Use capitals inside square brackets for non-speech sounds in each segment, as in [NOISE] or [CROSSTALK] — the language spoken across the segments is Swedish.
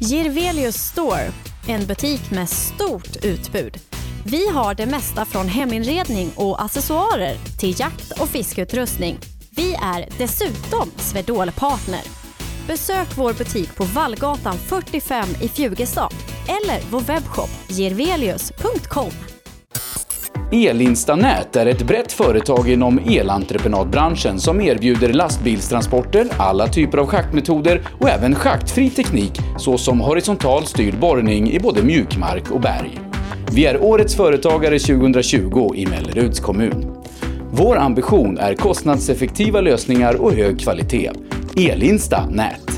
Girvelius Store, en butik med stort utbud. Vi har det mesta från heminredning och accessoarer till jakt och fiskeutrustning. Vi är dessutom Swedol-partner. Besök vår butik på Vallgatan 45 i Fjugestad eller vår webbshop girvelius.com. Elinstanät är ett brett företag inom elentreprenadbranschen som erbjuder lastbilstransporter, alla typer av schaktmetoder och även schaktfri teknik såsom horisontal styrd borrning i både mjukmark och berg. Vi är Årets Företagare 2020 i Melleruds kommun. Vår ambition är kostnadseffektiva lösningar och hög kvalitet. Elinsta Nät.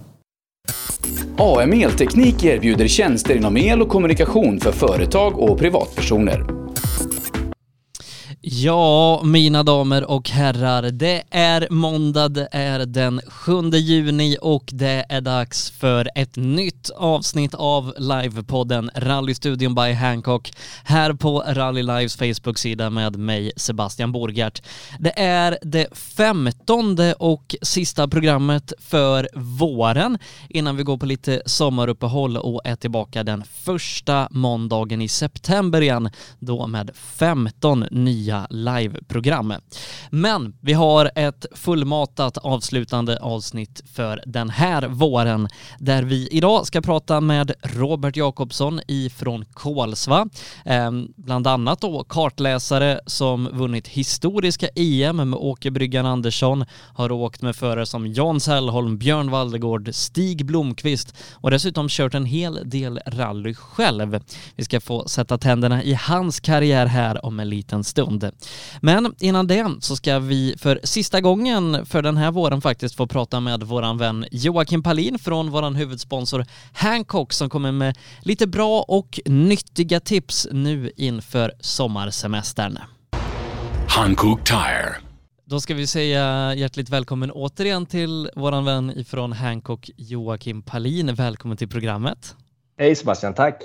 AM Elteknik erbjuder tjänster inom el och kommunikation för företag och privatpersoner. Ja, mina damer och herrar, det är måndag, det är den 7 juni och det är dags för ett nytt avsnitt av livepodden Rallystudion by Hancock här på Rally Lives Facebook-sida med mig Sebastian Borgart. Det är det femtonde och sista programmet för våren innan vi går på lite sommaruppehåll och är tillbaka den första måndagen i september igen, då med 15 nya liveprogram. Men vi har ett fullmatat avslutande avsnitt för den här våren där vi idag ska prata med Robert Jakobsson ifrån Kolsva. Ehm, bland annat då kartläsare som vunnit historiska EM med Åke Bryggan Andersson, har åkt med förare som Jan Sällholm, Björn Waldegård, Stig Blomqvist och dessutom kört en hel del rally själv. Vi ska få sätta tänderna i hans karriär här om en liten stund. Men innan det så ska vi för sista gången för den här våren faktiskt få prata med våran vän Joakim Palin från våran huvudsponsor Hancock som kommer med lite bra och nyttiga tips nu inför sommarsemestern. Hankook Tire. Då ska vi säga hjärtligt välkommen återigen till våran vän ifrån Hancock, Joakim Palin. Välkommen till programmet. Hej Sebastian, tack.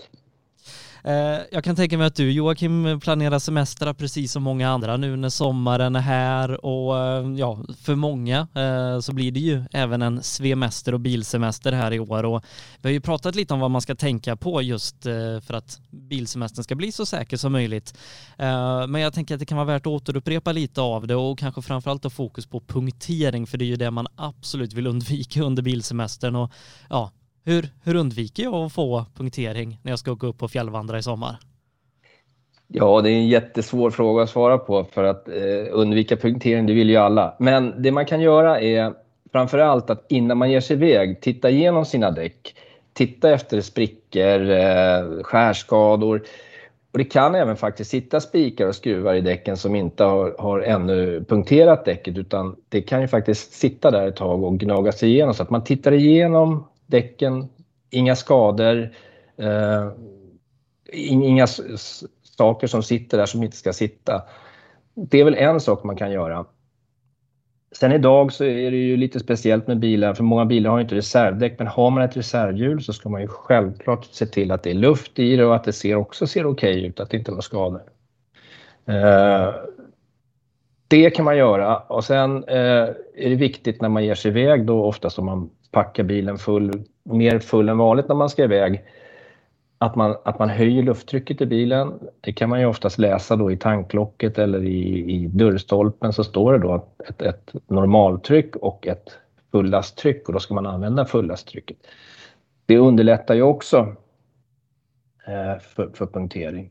Eh, jag kan tänka mig att du Joakim planerar semestrar precis som många andra nu när sommaren är här och eh, ja, för många eh, så blir det ju även en svemester och bilsemester här i år och vi har ju pratat lite om vad man ska tänka på just eh, för att bilsemestern ska bli så säker som möjligt. Eh, men jag tänker att det kan vara värt att återupprepa lite av det och kanske framförallt ha fokus på punktering för det är ju det man absolut vill undvika under bilsemestern och ja, hur, hur undviker jag att få punktering när jag ska åka upp och fjällvandra i sommar? Ja, det är en jättesvår fråga att svara på för att eh, undvika punktering, det vill ju alla. Men det man kan göra är framför allt att innan man ger sig iväg, titta igenom sina däck. Titta efter sprickor, eh, skärskador. Och det kan även faktiskt sitta spikar och skruvar i däcken som inte har, har ännu punkterat däcket utan det kan ju faktiskt sitta där ett tag och gnaga sig igenom. Så att man tittar igenom däcken, inga skador, eh, inga saker som sitter där som inte ska sitta. Det är väl en sak man kan göra. Sen idag så är det ju lite speciellt med bilar, för många bilar har inte reservdäck, men har man ett reservhjul så ska man ju självklart se till att det är luft i det och att det ser också ser okej okay ut, att det inte är några skador. Eh, det kan man göra och sen eh, är det viktigt när man ger sig iväg då oftast om man packa bilen full, mer full än vanligt när man ska iväg. att man, att man höjer lufttrycket i bilen. Det kan man ju oftast läsa då i tanklocket eller i, i dörrstolpen så står det då ett, ett normaltryck och ett fullasttryck och då ska man använda fullasttrycket. Det underlättar ju också eh, för, för punktering,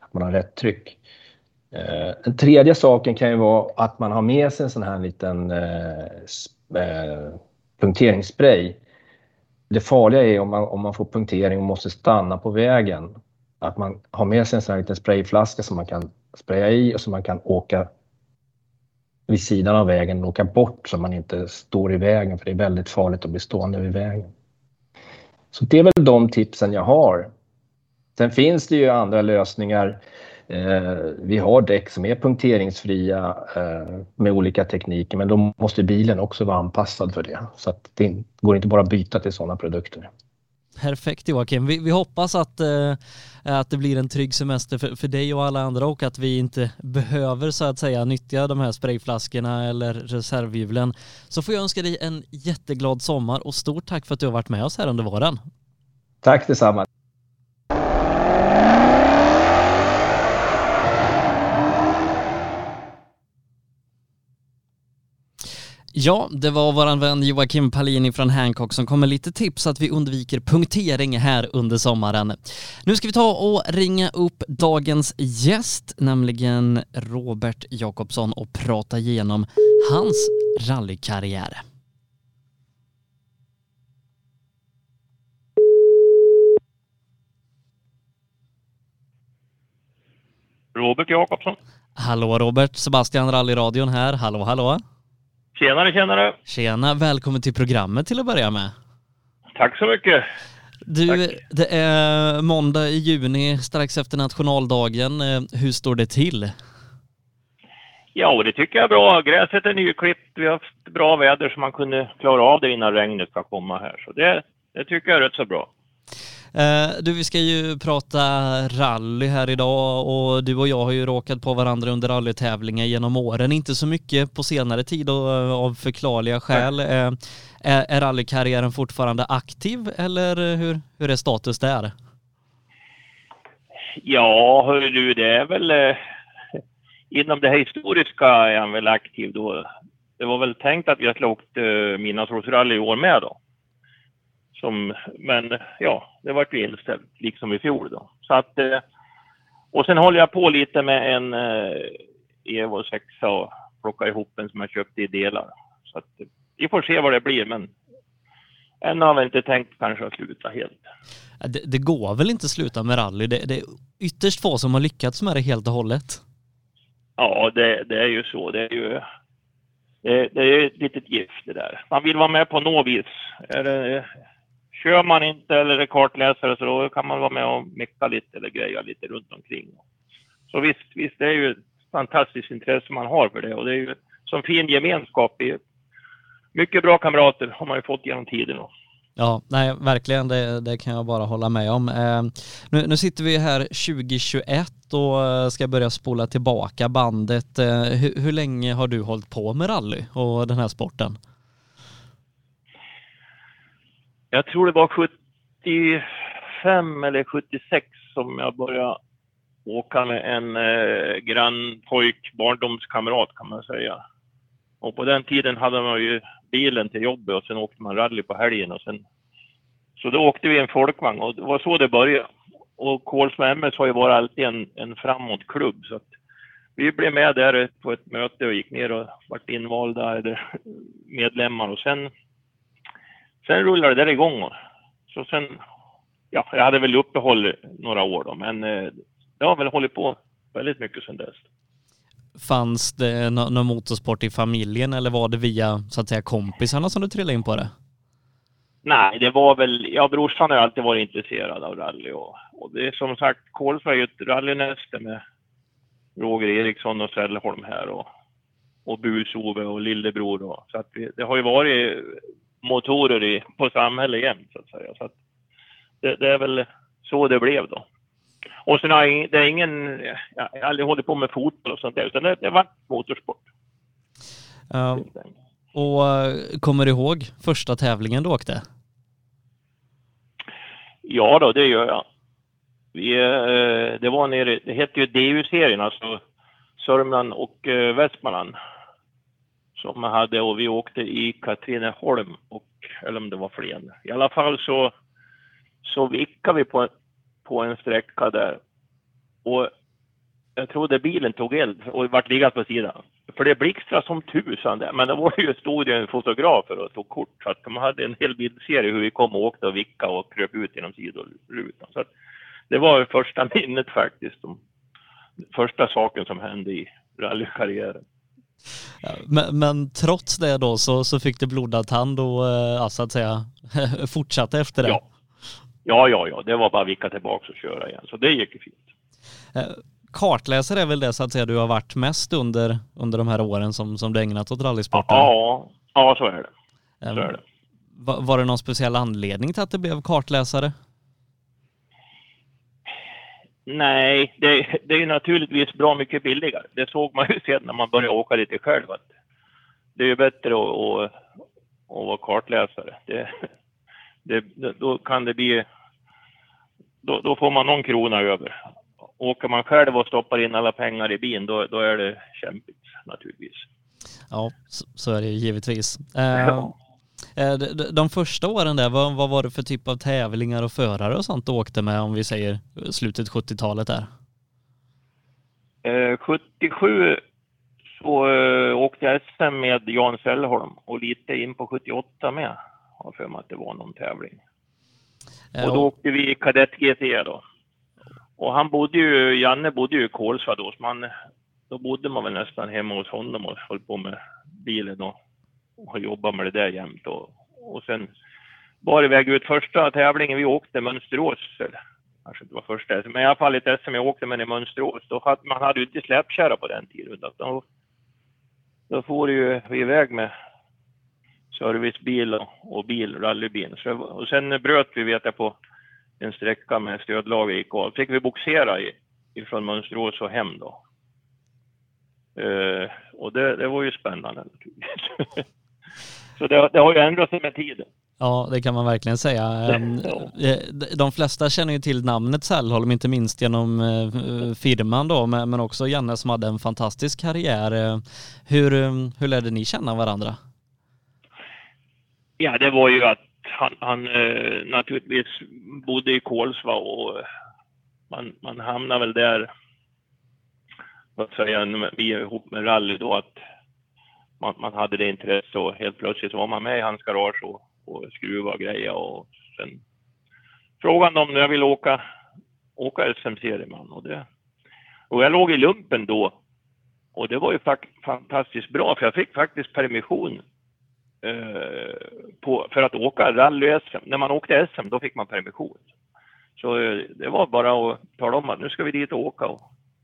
att man har rätt tryck. Eh, Den tredje saken kan ju vara att man har med sig en sån här liten eh, eh punkteringsspray. Det farliga är om man, om man får punktering och måste stanna på vägen. Att man har med sig en sån här liten sprayflaska som man kan spraya i och som man kan åka vid sidan av vägen och åka bort så man inte står i vägen för det är väldigt farligt att bli stående vid vägen. Så det är väl de tipsen jag har. Sen finns det ju andra lösningar. Eh, vi har däck som är punkteringsfria eh, med olika tekniker men då måste bilen också vara anpassad för det. Så att det går inte bara att byta till sådana produkter. Perfekt Joakim. Vi, vi hoppas att, eh, att det blir en trygg semester för, för dig och alla andra och att vi inte behöver så att säga nyttja de här sprayflaskorna eller reservhjulen. Så får jag önska dig en jätteglad sommar och stort tack för att du har varit med oss här under våren. Tack detsamma. Ja, det var våran vän Joakim Palini från Hancock som kom med lite tips så att vi undviker punktering här under sommaren. Nu ska vi ta och ringa upp dagens gäst, nämligen Robert Jakobsson och prata igenom hans rallykarriär. Robert Jakobsson. Hallå Robert, Sebastian Rallyradion här. Hallå hallå. Tjenare, tjenare. Tjena, välkommen till programmet till att börja med. Tack så mycket. Du, Tack. det är måndag i juni, strax efter nationaldagen. Eh, Hur står det till? Ja, det tycker jag är bra. Gräset är nyklippt. Vi har haft bra väder så man kunde klara av det innan regnet ska komma här. Så det, det tycker jag är rätt så bra. Eh, Du, vi ska ju prata rally här idag och du och jag har ju råkat på varandra under rallytävlingar genom åren. Inte så mycket på senare tid eh, av förklarliga skäl. Eh, Är, är rallykarriären fortfarande aktiv eller hur, hur är status där? Ja, hör du, det är väl... Inom det här historiska är han väl aktiv då. Det var väl tänkt att jag skulle åkt eh, Midnattsrally i år med då. Som, men ja, det vart ju inställt, liksom i fjol då. Så att... Eh, och sen håller jag på lite med en eh, Evo 6 och plockar ihop en som jag köpte i delar. Så att vi får se vad det blir, men än har vi inte tänkt kanske att sluta helt. Det, det går väl inte att sluta med rally? Det, det är ytterst få som har lyckats med det helt och hållet. Ja, det, det är ju så. Det är ju det, det är ett litet gift det där. Man vill vara med på något vis. Är det, kör man inte eller är kartläsare så då kan man vara med och mecka lite eller greja lite runt omkring. Så visst, visst det är ju ett fantastiskt intresse man har för det och det är ju som fin gemenskap. I, mycket bra kamrater har man ju fått genom tiden. Ja, nej, verkligen, det, det kan jag bara hålla med om. Eh, nu, nu sitter vi här 2021 och eh, ska börja spola tillbaka bandet. Eh, hur, hur länge har du hållit på med rally och den här sporten? Jag tror det var 75 eller 76 som jag började åka med en eh, grannpojk, barndomskamrat kan man säga. Och på den tiden hade man ju bilen till jobbet och sen åkte man rally på helgen och sen... Så då åkte vi en folkvagn och det var så det började. Och Kolsva MS har ju varit alltid en, en framåtklubb så att vi blev med där på ett möte och gick ner och vart invalda eller medlemmar och sen Sen rullade det där igång. Så sen, ja, jag hade väl uppehåll några år då, men eh, jag har väl hållit på väldigt mycket sedan dess. Fanns det nå- någon motorsport i familjen eller var det via så att säga kompisarna som du trillade in på det? Nej, det var väl, ja brorsan har alltid varit intresserad av rally och, och det är som sagt, Kolsva är ju ett rallynäste med Roger Eriksson och Sällholm här och, och Bus-Ove och Lillebror och, så att vi, det har ju varit motorer i, på samhället jämt så att säga. Så att det, det är väl så det blev då. Och sen har jag, det är ingen, jag har aldrig hållit på med fotboll och sånt där, utan det, det var motorsport. Ja, och eh, kommer du ihåg första tävlingen du åkte? Ja då, det gör jag. Vi, eh, det var nere, det hette ju DU-serien, alltså Sörmland och eh, Västmanland. Som man hade och vi åkte i Katrineholm och, eller om det var Flen. I alla fall så, så vickade vi på, på en sträcka där. Och jag trodde bilen tog eld och vart liggande på sidan. För det blixtrade som tusan där. Men det var ju, stod ju en fotograf och tog kort. Så att de hade en hel bildserie hur vi kom och åkte och vickade och kröp ut genom sidorutan. Så att det var första minnet faktiskt. Första saken som hände i rallykarriären. Men, men, trots det då så, så fick du blodad tand och äh, så att säga [LAUGHS] fortsatte efter det? Ja. ja, ja, ja, det var bara vicka tillbaka och köra igen. Så det gick ju fint. Äh, kartläsare är väl det så att säga du har varit mest under, under de här åren som, som du ägnat åt rallysporten? Ja, ja så är det. Så är det. Var, var det någon speciell anledning till att det blev kartläsare? Nej, det, det är ju naturligtvis bra mycket billigare. Det såg man ju [LAUGHS] sen när man började åka lite själv. Det är ju bättre att, att, att vara kartläsare. Det, det, då kan det bli... Då, då, får man någon krona över. Åker man själv och stoppar in alla pengar i bilen, då, då är det kämpigt naturligtvis. Ja, så, är det givetvis. Ja. Eh, de första åren där, vad, vad var det för typ av tävlingar och förare och sånt du åkte med om vi säger slutet 70-talet där? Eh, 77 så eh, åkte jag SM med Jan Sällholm och lite in på 78 med. Har för mig att det var någon tävling. Eh, och då åkte vi kadett GT då. Och han bodde ju, Janne bodde ju i Kolsva då, så man, då bodde man väl nästan hemma hos honom och höll på med bilen och och har jobbat med det där jämt. Och, och sen bar iväg ut första tävlingen vi åkte, Mönsterås, eller kanske inte var första, men i alla fall ett SM jag åkte med i Mönsterås. Då hade, man hade ju inte släpkärra på den tiden. Då, då får ju vi iväg med servicebil och, och bil, rallybil. Så, och sen bröt vi, vet jag, på en sträcka med stödlager gick av. fick vi boxera i, ifrån Mönsterås och hem då. Uh, och det, det var ju spännande naturligtvis. [LAUGHS] Så det, det har ju ändrat sig med tiden. Ja, det kan man verkligen säga. Ehm, eh, de flesta känner ju till namnet Sällholm, inte minst genom eh, firman då, men också Janne som hade en fantastisk karriär. Eh, hur, hur lärde ni känna varandra? Ja, det var ju att han, han naturligtvis bodde i Kolsva och man, man hamnade väl där, vad säger jag, ihop med rally då, att man, man hade det intresse och helt plötsligt var man med i hans garage och, och skruva och greja och sen frågade om jag ville åka, åka SM-serieman och det och jag låg i lumpen då och det var ju fantastiskt bra för jag fick faktiskt permission eh, på, för att åka rally-SM. När man åkte SM då fick man permission. Så eh, det var bara att tala om att nu ska vi dit och åka. Och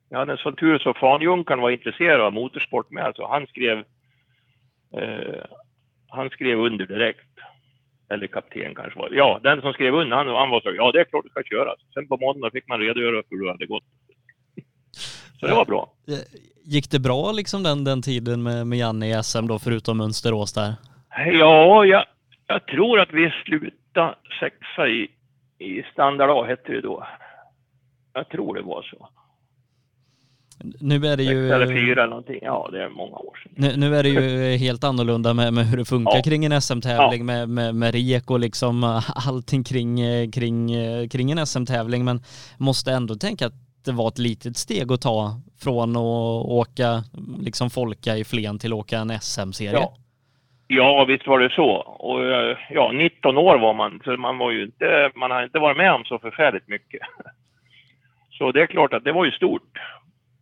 jag hade en sån tur så Fanjunkaren var intresserad av motorsport med, så han skrev Eh, han skrev under direkt. Eller kapten kanske var Ja, den som skrev under, han, han var så ja det är klart du ska köra. Sen på måndag fick man redogöra för hur det hade gått. Så det var bra. Eh, gick det bra liksom den, den tiden med, med Janne i SM då, förutom Mönsterås där? Ja, jag, jag tror att vi slutade sexa i, i standard A, hette det då. Jag tror det var så. Nu är det ju... eller fyra eller någonting. Ja, det är många år sedan. Nu, nu är det ju [LAUGHS] helt annorlunda med, med hur det funkar ja. kring en SM-tävling ja. med, med, med rek och liksom [LAUGHS] allting kring, kring, kring en SM-tävling. Men måste ändå tänka att det var ett litet steg att ta från att åka liksom folka i Flen till att åka en SM-serie. Ja. ja, visst var det så. Och ja, 19 år var man, så man var ju inte, man har inte varit med om så förfärligt mycket. [LAUGHS] Så det är klart att det var ju stort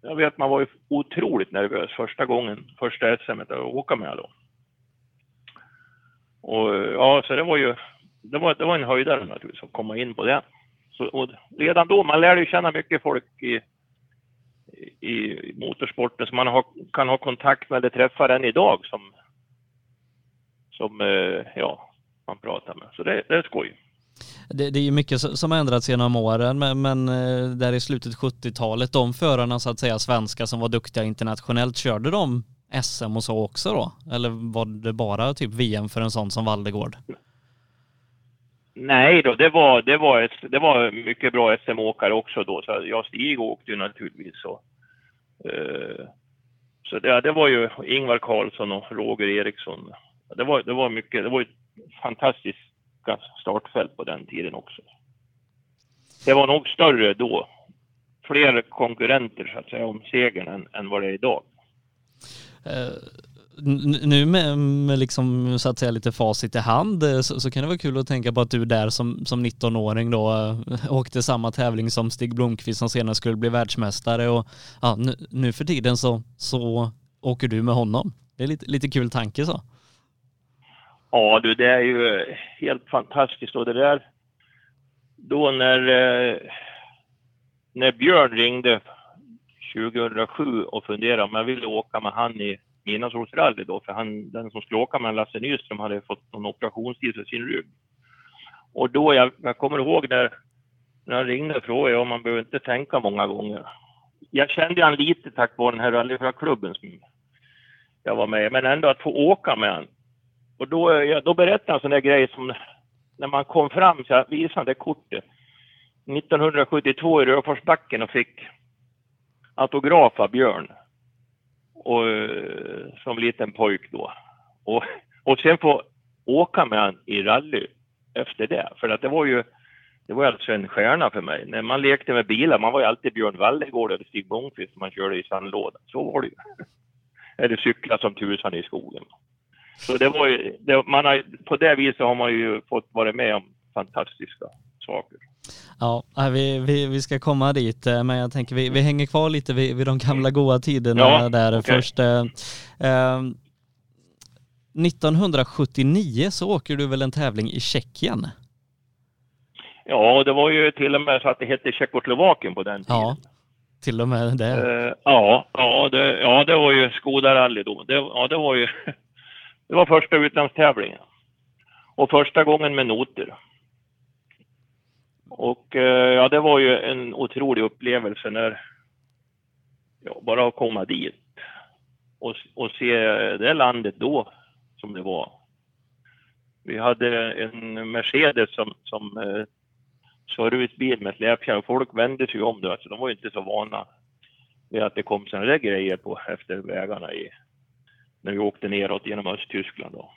jag vet man var ju otroligt nervös första gången, första SM att åka med då. Och ja, så det var ju, det var, det var en höjdare naturligtvis att komma in på det. Så, och redan då, man lärde ju känna mycket folk i, i, i motorsporten som man har, kan ha kontakt med eller träffar än idag som, som eh, ja, man pratar med. Så det, det är skoj det, det är ju mycket som har ändrats genom åren, men, men eh, där i slutet 70-talet, de förarna så att säga svenska som var duktiga internationellt, körde de SM och så också då? Eller var det bara typ VM för en sån som Valdegård? Nej då, det var, det var, det var mycket bra SM-åkare också då. Så jag Stig åkte ju naturligtvis. Så, eh, så det, det var ju Ingvar Karlsson och Roger Eriksson. Det var, det var mycket, det var ett fantastiskt startfält på den tiden också. Det var nog större då. Fler konkurrenter så att säga om segern än, än vad det är idag. Uh nu med, med liksom så att säga lite facit i hand eh, så, så, kan det vara kul att tänka på att du där som, som 19-åring då eh, [LAUGHS] åkte samma tävling som Stig Blomqvist som senare skulle bli världsmästare och ja, nu, nu för tiden så, så åker du med honom. Det är lite, lite kul tanke så. Ja du, det är ju helt fantastiskt och det där då när, eh, när Björn ringde 2007 och funderade om jag ville åka med han i midnattssolsrally då, för han, den som skulle åka med Lasse Nyström hade fått någon operationstid för sin rygg. Och då, jag, jag kommer ihåg när, när han ringde och frågade om man behöver inte tänka många gånger. Jag kände han lite tack vare den här rallyklubben som jag var med men ändå att få åka med han. Och då, eh, då berättade han en sån där grej som när man kom fram så visade han det kortet 1972 i Röforsbacken och fick autograf av Björn och, eh, som liten pojk då. Och, och sen få åka med han i rally efter det. För att det var ju det var alltså en stjärna för mig. När man lekte med bilar, man var ju alltid Björn Wallegård eller Stig Blomqvist man körde i sandlådan. Så var det ju. Eller cykla som tusan i skogen. Så det var ju, det, man har, på det viset har man ju fått vara med om fantastiska saker. Ja, vi, vi, vi ska komma dit, eh, men jag tänker vi, vi hänger kvar lite vid, vid de gamla goda tiderna ja, där. Okay. Först, eh, eh, 1979 så åker du väl en tävling i Tjeckien? Ja, det var ju till och med så att det hette Tjeckoslovakien på den tiden. Ja, till och med det. Uh, ja, ja, det, ja, det var ju Skoda rally då. Det, ja, det var ju det var första utlandstävlingen. Och första gången med noter. Och eh, ja, det var ju en otrolig upplevelse när, ja, bara att komma dit och, och se det landet då som det var. Vi hade en Mercedes som, som eh, servicebil med släpkärra folk vände sig om då, alltså de var ju inte så vana vid att det kom sådana där grejer på efter vägarna i, när vi åkte neråt genom Östtyskland då.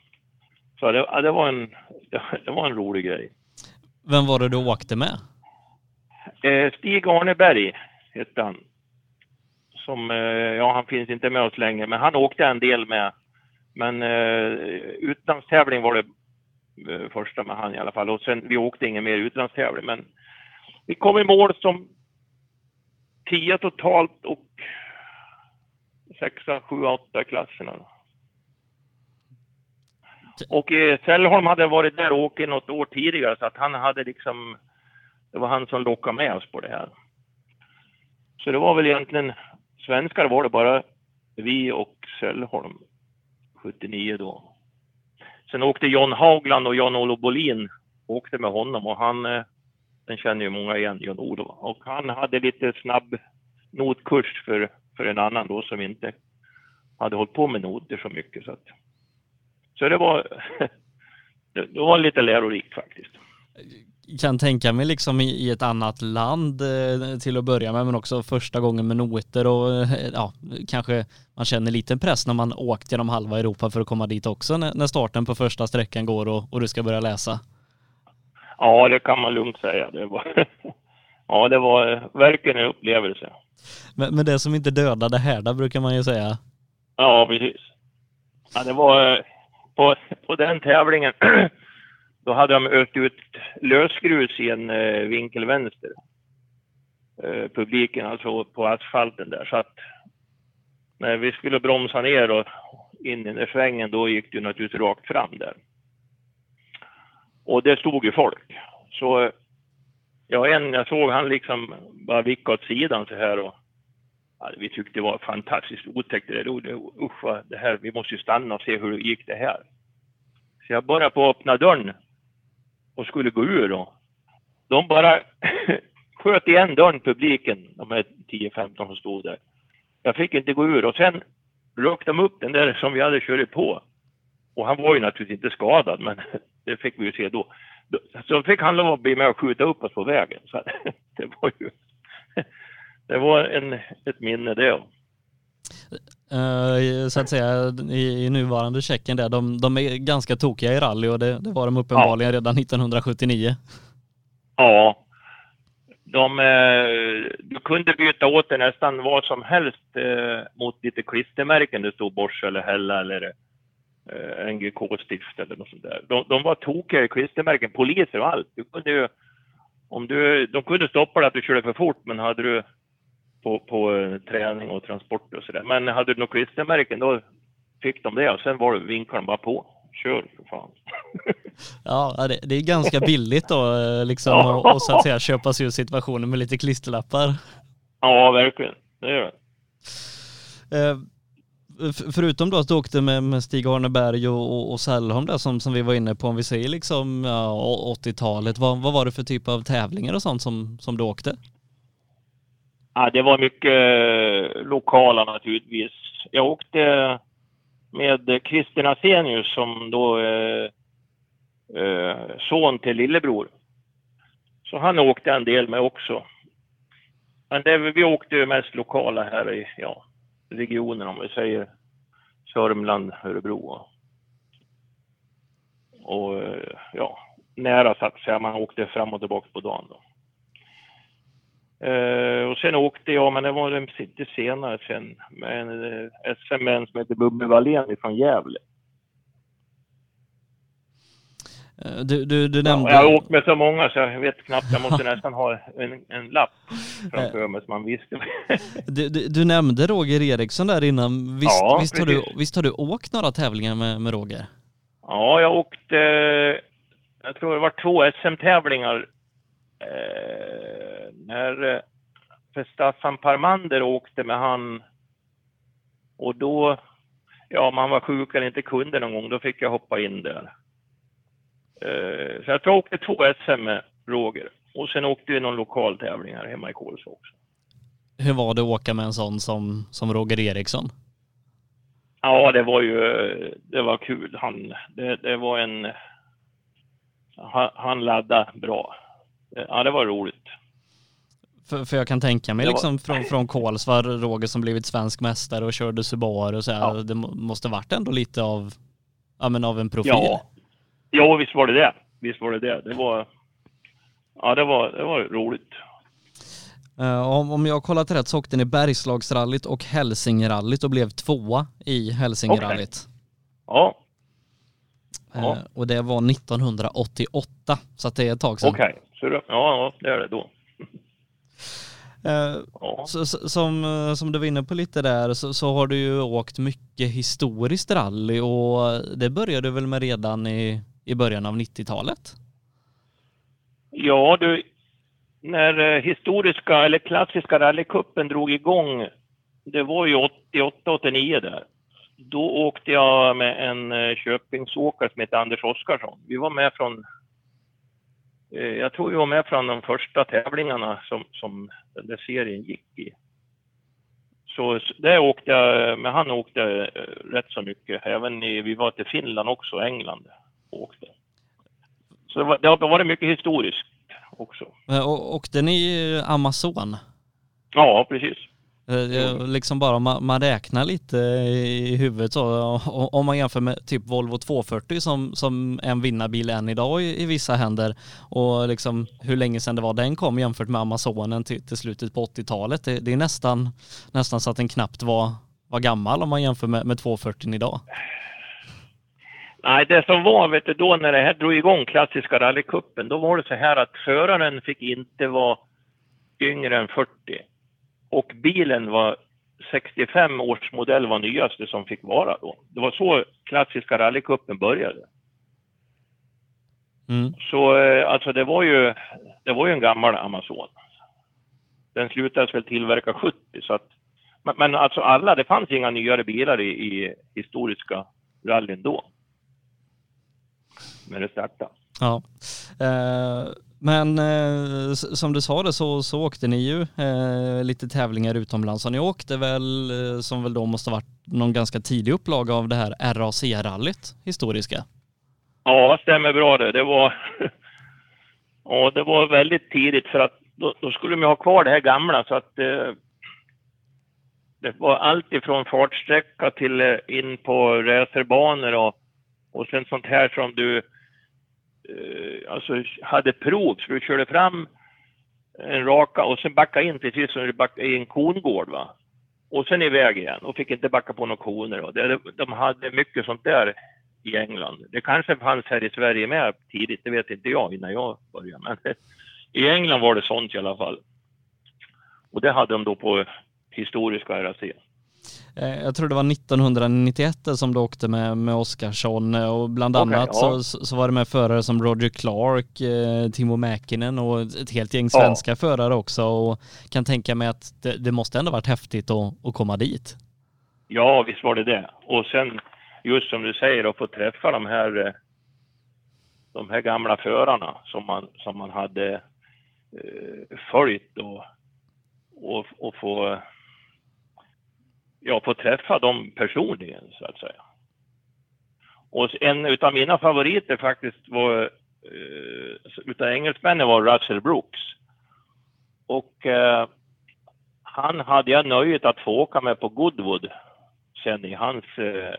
Så det, det, var en, [LAUGHS] det var en rolig grej. Vem var det du åkte med? Eh, Stig Arneberg hette han. Som, eh, ja han finns inte med oss längre, men han åkte en del med. Men eh, utlandstävling var det eh, första med han i alla fall. Och sen, vi åkte ingen mer utlandstävling, men vi kom i mål som tio totalt och sexa, sju, åtta klasserna. Och eh, Sällholm hade varit där och åkt något år tidigare så att han hade liksom, det var han som lockade med oss på det här. Så det var väl egentligen, svenskar var det bara vi och Sällholm 79 då. Sen åkte John Haugland och Jan-Olof Bolin åkte med honom och han, eh, den känner ju många igen, Jan-Olof. Och han hade lite snabb notkurs för, för en annan då som inte hade hållit på med noter så mycket. Så att så det var, [LAUGHS] det var lite lärorikt faktiskt. Kan tänka mig liksom i, ett annat land eh, till att börja med men också första gången med noter och eh, ja, kanske man känner lite press när man åkt genom halva Europa för att komma dit också när, starten på första sträckan går och, och du ska börja läsa. Ja, det kan man lugnt säga. Det var, [LAUGHS] ja, det var verkligen en upplevelse. Men, men det som inte dödade härdar brukar man ju säga. Ja, precis. Ja, det var på, på den tävlingen [CLEARS THROAT] då hade de ökt ut lösgrus i en eh, vinkelvänster. Eh, publiken alltså på asfalten där. Så att när vi skulle bromsa ner och in i den där svängen då gick det naturligtvis rakt fram där. Och det stod ju folk. Så ja, en jag såg han liksom bara vickade åt sidan så här och ja, vi tyckte det var fantastiskt otäckt. Det, där. usch, det här, vi måste ju stanna och se hur det gick det här. Så jag började på att öppna dörren och skulle gå ur då. De bara [CLEARS THROAT] sköt igen dörren, publiken, de här 10-15 som stod där. Jag fick inte gå ur och sen rök de upp den där som vi hade kört på. Och han var ju naturligtvis inte skadad, men [LAUGHS] det fick vi ju se då. så fick han lov att bli med och skjuta upp oss på vägen. Så [LAUGHS] det var ju det var en, ett minne det. Uh, så att säga i, i nuvarande Tjeckien där, de, de, är ganska tokiga i rally och det, det var de uppenbarligen ja. redan 1979. Ja. De, uh, du kunde byta åt det nästan vad som helst uh, mot lite klistermärken. Det stod Bosch eller Hella eller NGK-stift eller något sånt där. De, de var tokiga i klistermärken, poliser och allt. Du kunde ju, om du, de kunde stoppa dig att du körde för fort, men hade du på, på eh, träning och transport och sådär. Men hade du några klistermärken då fick de det och sen var det vinkade de bara på. Kör för fan. [LAUGHS] ja, det, det är ganska billigt då eh, liksom [LAUGHS] och, och, så att säga köpa sig ur situationen med lite klisterlappar. Ja, verkligen. Det är det. Eh, förutom då att du åkte med, med Stig Arneberg och, och, och Sällholm där som, som vi var inne på, om vi säger liksom ja, 80-talet, vad, vad var det för typ av tävlingar och sånt som, som du åkte? Ja, det var mycket eh, lokala naturligtvis. Jag åkte med Christer Asenius som då är eh, son till lillebror. Så han åkte en del med också. Men det, vi åkte ju mest lokala här i ja, regionen om vi säger Sörmland, Örebro och, och eh, ja, nära så att säga. Man åkte fram och tillbaka på dagen då. Uh, och sen åkte jag, men det var lite senare sen, med en uh, eh, SM som heter Bubbe Wallén från Gävle. Uh, du, du, du nämnde... Ja, jag har åkt med så många så jag vet knappt, jag måste [LAUGHS] nästan ha en, en lapp framför mig så man visste. [LAUGHS] du, du, du, nämnde Roger Eriksson där innan. Visst, ja, visst, har, du, visst har du åkt några tävlingar med, med Roger? Ja, jag åkte, jag tror det var två SM-tävlingar när eh, Staffan Parmander åkte med han och då, ja, man var sjuk eller inte kunde någon gång, då fick jag hoppa in där. Eh, så jag tror jag åkte två SM med Roger och sen åkte vi någon lokal tävling här hemma i Kolsva också. Hur var det att åka med en sån som, som Roger Eriksson? Ja, det var ju, det var kul. Han, det, det var en, han, han laddade bra. Ja, det var roligt. För, för jag kan tänka mig liksom från, från Kolsva, Roger som blivit svensk mästare och körde Subaru och så här, ja. det måste varit ändå lite av, ja men av en profil. Ja, ja visst var det det. Visst var det det. Det var, ja det var, det var roligt. Uh, om, om jag kollat rätt så åkte ni Bergslagsrallyt och Hälsingerallyt och blev tvåa i Hälsingerallyt. Okay. Ja. Uh, ja. Och det var 1988, så det är ett tag sedan. Okej, okay. Det, ja, det är det då. Eh, ja. så, som, eh, som du var inne på lite där så, så, har du ju åkt mycket historiskt rally och det började du väl med redan i, i början av 90-talet? Ja du, när eh, historiska eller klassiska rallycupen drog igång, det var ju 88-89 där. Då åkte jag med en Köpingsåkare som heter Anders Oskarsson. Vi var med från jag tror vi var med från de första tävlingarna som, som den där serien gick i. Så där åkte jag, men han åkte eh, rätt så mycket. Även i, vi var till Finland också, England åkte. Så det, var, det har varit mycket historiskt också. Och, åkte ni Amazon? Ja, precis. Mm. Liksom bara man, man räknar lite i huvudet så, om man jämför med typ Volvo 240 som, som en vinnarbil än idag i, i vissa händer och liksom hur länge sedan det var den kom jämfört med Amazonen till, till slutet på 80-talet. Det, det, är nästan, nästan så att den knappt var, var gammal om man jämför med, med 240 idag. Nej, det som var, vet du, då när det här drog igång klassiska rallycupen, då var det så här att föraren fick inte vara yngre än 40 och bilen var 65 års modell var nyaste som fick vara då. Det var så klassiska rallycupen började. Mm. Så eh, alltså det var ju, det var ju en gammal Amazon. Den slutades väl tillverka 70 så att, men, men alltså alla, det fanns inga nyare bilar i, i historiska rallyn då. När det startade. Ja. Eh, men eh, som du sa det så, så åkte ni ju eh, lite tävlingar utomlands och ni åkte väl, eh, som väl då måste ha varit någon ganska tidig upplaga av det här RAC-rallyt, historiska? Ja, stämmer bra det. Det var, [LAUGHS] ja, det var väldigt tidigt för att då, då skulle de ju ha kvar det här gamla så att eh, det var allt ifrån fartsträcka till eh, in på racerbanor och, och sen sånt här som du Eh, alltså hade prov. Så du körde fram en raka och sen backa in precis som du backade i en kongård va. Och sen iväg igen och fick inte backa på några koner. Det, de hade mycket sånt där i England. Det kanske fanns här i Sverige med tidigt, det vet inte jag innan jag började. Men [LAUGHS] i England var det sånt i alla fall. Och det hade de då på historiska RAC. Eh, jag tror det var 1991 som du åkte med, med Oskarsson eh, och bland Okej, annat ja. så, så var det med förare som Roger Clark, eh, Timo Mäkinen och ett helt gäng svenska förare också och kan tänka mig att det, det måste ändå varit häftigt att, att komma dit. Ja, visst var det det. Och sen just som du säger att få träffa de här, de här gamla förarna som man, som man hade eh, följt och, och, och få, ja, få träffa dem personligen så att säga. Och en utav mina favoriter faktiskt var, eh, utav engelsmännen var Russell Brooks. Och eh, han hade jag nöjet att få åka med på Goodwood sen i hans eh,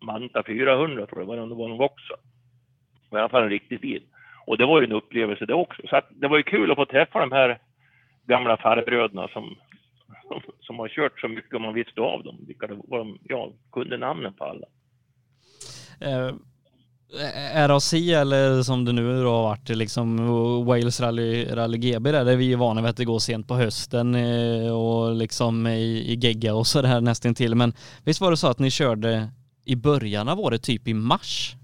Manta 400 tror jag var det, det var någon också. I alla fall en riktig bil. Och det var ju en upplevelse det också. Så att det var ju kul att få träffa de här gamla farbröderna som, som, har kört så mycket och man visste av dem. Vilka det var, de- ja, kunde namnen på alla. Eh, RAC eller som det nu då har varit liksom Wales Rally, Rally GB där, där är vi ju vana vid att det går sent på hösten eh, och liksom i, i gegga och sådär nästan till. Men visst var det så att ni körde i början av året, typ i mars?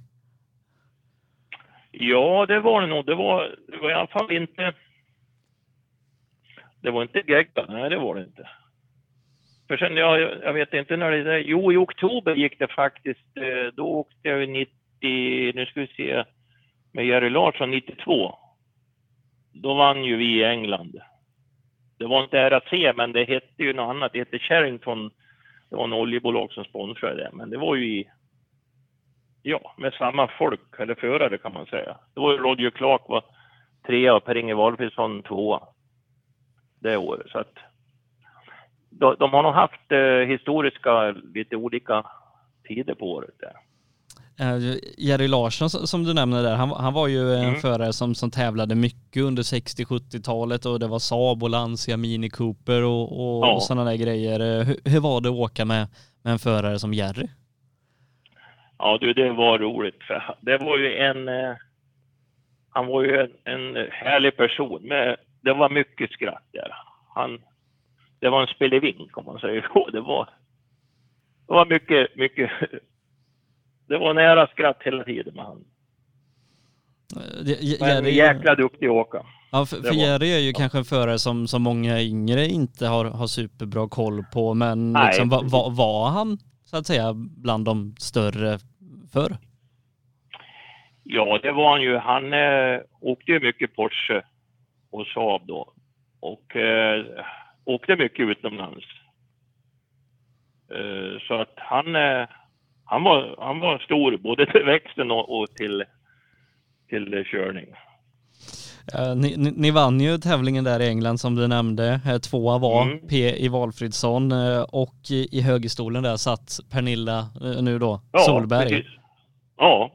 Ja, det var det nog. Det var, det var i alla fall inte... Det var inte gegga, nej det var det inte. För sen, jag, jag vet inte när det är. Jo, i oktober gick det faktiskt. Eh, då åkte jag 90, nu ska vi se, med Jerry Larsson 92. Då vann ju vi i England. Det var inte RAC, men det hette ju något annat. Det hette Sherrington. Det var en oljebolag som sponsrade det, men det var ju i ja, med samma folk, eller förare kan man säga. Det var ju Roger Clark var trea och Per-Inge Walfridsson tvåa det året. Så att de, de har nog haft eh, historiska, lite olika tider på året där. Eh, Jerry Larsson som du nämner där, han, han var ju en Mm. förare som, som tävlade mycket under 60-70-talet och det var Saab och Lancia, Mini Cooper och, och, Ja. och sådana där grejer. Eh, Hur, hur var det att åka med, med en förare som Jerry? Ja du, det var roligt. För det var ju en... Eh, han var ju en, en härlig person. Med, det var mycket skratt där. Han, det var en spelevink om man säger så. Det var, det var mycket, mycket... Det var nära skratt hela tiden med han. Eh, Je- Men Jerry, jäkla duktig att åka. ja, för, för Jerry är ju kanske en förare som, som många yngre inte har, har superbra koll på, men Nej, liksom, va, va, var han så att säga bland de större förr? Ja, det var han ju. Han eh, åkte ju mycket Porsche och Saab då. Och eh, åkte mycket utomlands. Eh, så att han, eh, han, var, han var stor både till växten och, och till, till körning. Eh, ni, ni, ni vann ju tävlingen där i England som du nämnde. Eh, Tvåa var Mm. P i Valfridsson eh, och i, högerstolen där satt Pernilla nu då, Ja, Solberg. precis. Ja,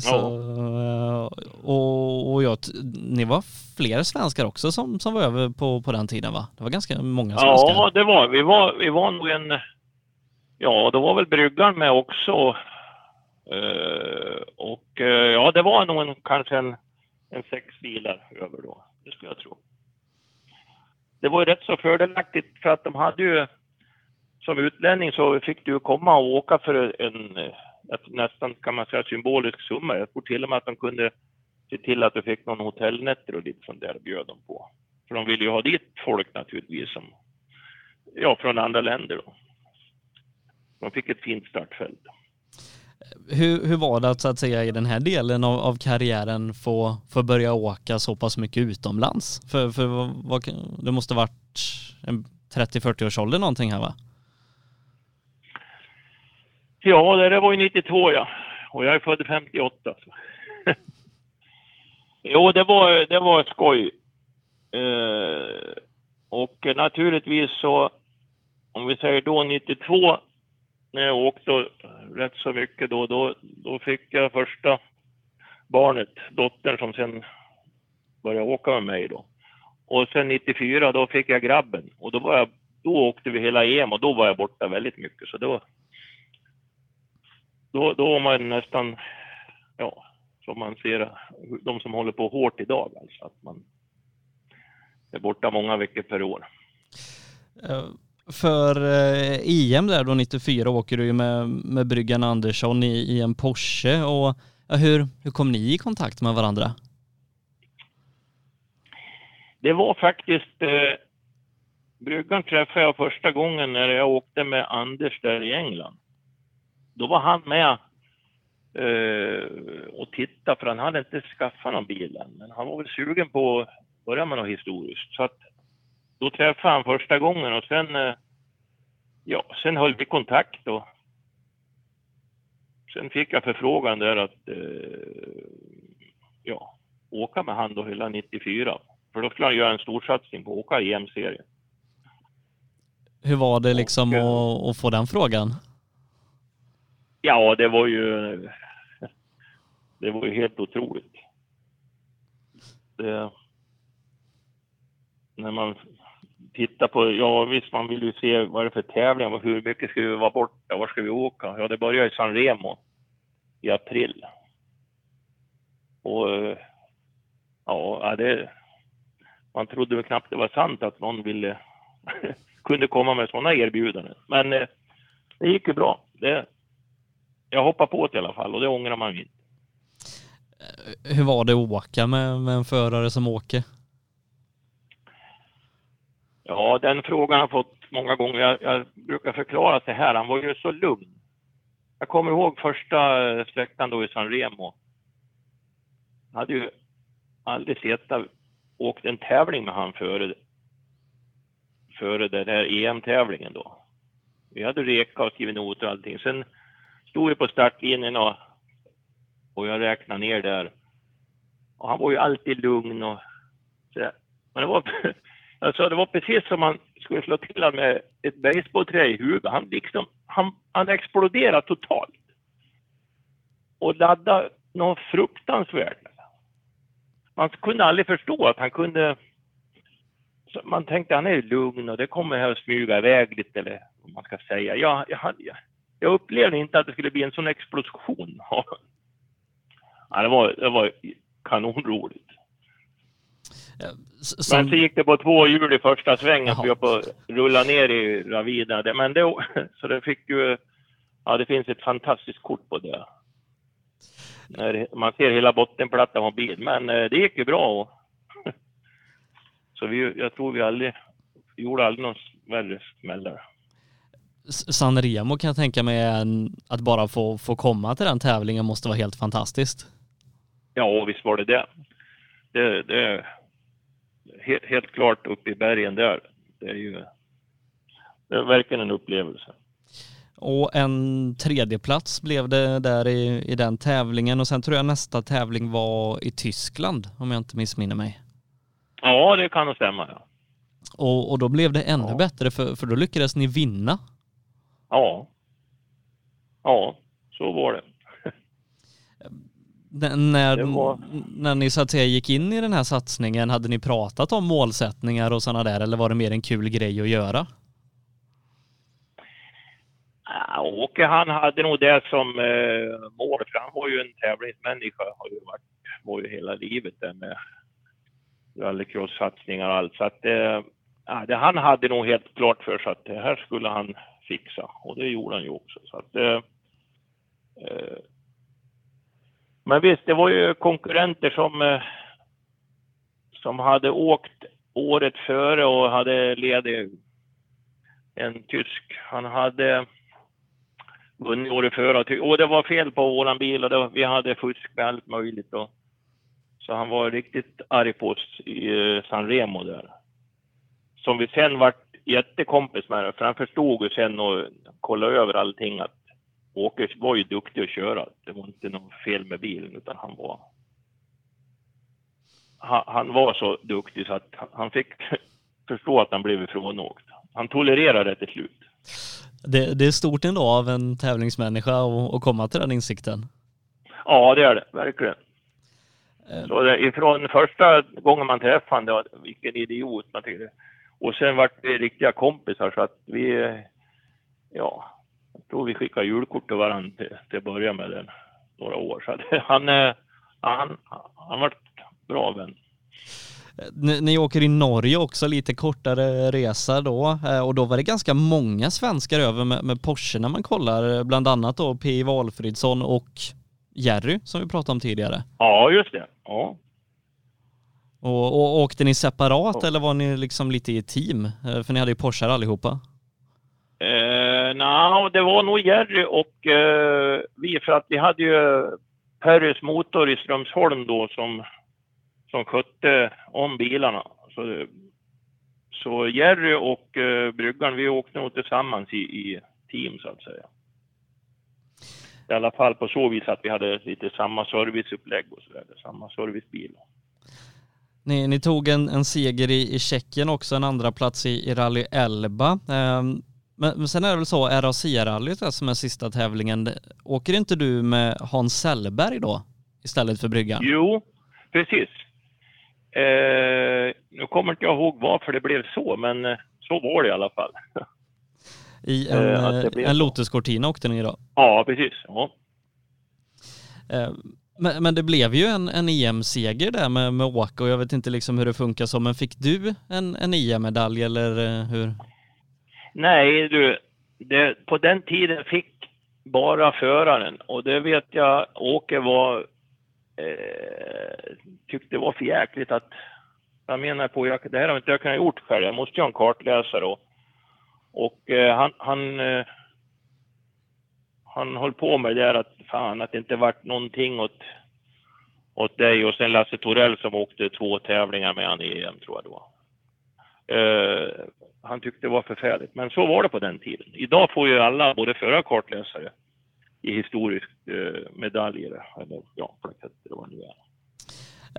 Så, eh, och, och jag, ni var fler svenskar också som, som var över på, på den tiden va? Det var ganska många svenskar. ja det var vi. Var, vi var nog en... Ja, då var väl bryggan med också. Eh, och eh, ja, det var nog en, kanske en, en sex bilar över då. Det skulle jag tro. Det var ju rätt så fördelaktigt för att de hade ju som utlänning så fick du komma och åka för en eh, ett, nästan kan man säga symbolisk summa. Jag tror till och med att de kunde se till att du fick någon hotellnätter och lite sånt där bjöd de på. För de ville ju ha dit folk naturligtvis som, ja, från andra länder då. De fick ett fint startfält. Hur, hur var det att så att säga i den här delen av, av karriären få, få börja åka så pass mycket utomlands? För, för vad, vad, det måste varit en 30-40 års ålder någonting här va? Ja, det där var ju 92 ja. Och jag är född 58. Så. [LAUGHS] Jo, det var, det var skoj. Eh, och naturligtvis så, om vi säger då 92, när jag åkte rätt så mycket då, då, då fick jag första barnet, dottern som sen började åka med mig då. Och sen 94 då fick jag grabben och då var jag, då åkte vi hela EM och då var jag borta väldigt mycket så då då, då var man nästan, ja, som man ser de som håller på hårt idag alltså att man är borta många veckor per år. Eh, för EM där då 94 åker du ju med, med Bryggan Andersson i, i en Porsche och ja, hur, hur kom ni i kontakt med varandra? Det var faktiskt eh, Bryggan träffade jag första gången när jag åkte med Anders där i England. Då var han med eh, och tittade för han hade inte skaffat någon bil än. Men han var väl sugen på att börja med något historiskt. Så att då träffade han första gången och sen, eh, ja, sen höll vi kontakt och sen fick jag förfrågan där att eh, ja, åka med han då hela 94. För då skulle han göra en storsatsning på att åka EM-serien. Hur var det liksom och, att, att få den frågan? Ja, det var ju... Det var ju helt otroligt. Det, när man tittar på, ja visst man vill ju se vad det är för tävling, hur mycket ska vi vara borta, var ska vi åka? Ja, det börjar i San Remo i april. Och ja, det, man trodde väl knappt det var sant att någon ville, [LAUGHS] kunde komma med sådana erbjudanden. Men eh, det gick ju bra. Det, jag hoppade på det i alla fall och det ångrar man inte. Hur var det att åka med, med en förare som åker? Ja, den frågan har jag fått många gånger. Jag, jag brukar förklara så här, han var ju så lugn. Jag kommer ihåg första sträckan då i San Remo. Jag hade ju aldrig sett åkt en tävling med han före, före den här EM-tävlingen då. Vi hade reka och skrivit noter och allting. Sen stod ju på startlinjen och, och jag räknade ner där. Och han var ju alltid lugn och så. Men det var, [LAUGHS] alltså det var precis som man skulle slå till honom med ett basebollträ i huvudet. Han liksom, han, han exploderade totalt. Och laddade något fruktansvärt. Man kunde aldrig förstå att han kunde... Man tänkte han är lugn och det kommer här att smyga iväg lite eller vad man ska säga. Jag, jag, jag, jag upplevde inte att det skulle bli en sån explosion. ja, det var, det var kanonroligt. Som... Men så gick det på två hjul i första svängen, så jag på rulla ner i ravinen. Men det, [LAUGHS] så det fick ju, ja det finns ett fantastiskt kort på det. När man ser hela bottenplattan på bil. Men eh, det gick ju bra. Och [LAUGHS] så vi, jag tror vi aldrig, gjorde aldrig någon värre smällar. San Remo kan jag tänka mig att bara få, få komma till den tävlingen måste vara helt fantastiskt. Ja, visst var det det. Det, det är helt, helt klart uppe i bergen där. Det är ju det är verkligen en upplevelse. Och en tredje plats blev det där i, i den tävlingen och sen tror jag nästa tävling var i Tyskland om jag inte missminner mig. Ja, det kan nog stämma. Ja. Och, och då blev det ännu ja. bättre för, för då lyckades ni vinna. Ja. Ja, så var det. när, det var... när ni så att säga gick in i den här satsningen, hade ni pratat om målsättningar och sådana där eller var det mer en kul grej att göra? Åke han hade nog det som eh, mål, för han var ju en tävlingsmänniska, har ju varit, var ju hela livet där med rallycross-satsningar och allt. Så att eh, han hade nog helt klart för sig att det här skulle han fixa och det gjorde han ju också. Så att, eh, eh, men visst, det var ju konkurrenter som, eh, som hade åkt året före och hade ledig en tysk. Han hade vunnit året före och det var fel på våran bil och det, vi hade fusk med allt möjligt. Och, så han var riktigt arg på oss i eh, San Remo där. Som vi sen vart jättekompis med för han förstod ju sen och kollade över allting att Åke var ju duktig att köra. Det var inte något fel med bilen utan han var... han, han var så duktig så att han fick [LAUGHS] förstå att han blev ifrånåkt. Han tolererade det till slut. Det, det är stort ändå av en tävlingsmänniska att, komma till den insikten. Ja, det är det verkligen. Eh. Så det, ifrån första gången man träffade honom, vilken idiot man tyckte. Och sen vart vi riktiga kompisar så att vi, eh, ja, jag tror vi skickade julkort till varandra till, till att börja med den, några år. Så att [LAUGHS] han, eh, han, han vart bra vän. Ni, ni åker i Norge också, lite kortare resa då eh, och då var det ganska många svenskar över med, med Porsche när man kollar, bland annat då P. Valfridsson och Jerry som vi pratade om tidigare. Ja, just det. Ja. Och, och åkte ni separat Ja. eller var ni liksom lite i team? Eh, För ni hade ju Porsche allihopa. Eh, Nja, det var nog Jerry och eh, vi, för att vi hade ju Perrys motor i Strömsholm då som, som skötte om bilarna. Så, så Jerry och eh, bryggan, vi åkte nog tillsammans i, i team så att säga. I alla fall på så vis att vi hade lite samma serviceupplägg och sådär, samma servicebil. Ni, ni tog en, en seger i, i Tjeckien också, en andra plats i, i Rally Elba. Ehm, men, men sen är det väl så, RAC-rallyt som är sista tävlingen. Åker inte du med Hans Sellberg då istället för bryggan? Jo, precis. Eh, nu kommer inte jag ihåg varför det blev så, men eh, så var det i alla fall. [LAUGHS] I en, Eh, eh, en. Lotus Cortina åkte ni då. Ja, precis. Ja. Eh, men, men det blev ju en, en EM-seger där med, med Åke och jag vet inte liksom hur det funkar så, men fick du en, en EM-medalj eller eh, hur? Nej, du, det, på den tiden fick bara föraren och det vet jag Åke var eh, tyckte det var för jäkligt att jag menar på, jag, det här har inte jag kunnat gjort själv, jag måste ju ha en kartläsare och, och eh, han, han, eh, han höll på med det där att fan att det inte vart någonting åt, åt dig och sen Lasse Torell som åkte två tävlingar med han i EM tror jag då. Eh, han tyckte det var förfärligt. Men så var det på den tiden. Idag får ju alla, både och kartläsare, i historisk eh, medaljer, eller ja, plaketter och vad det nu är.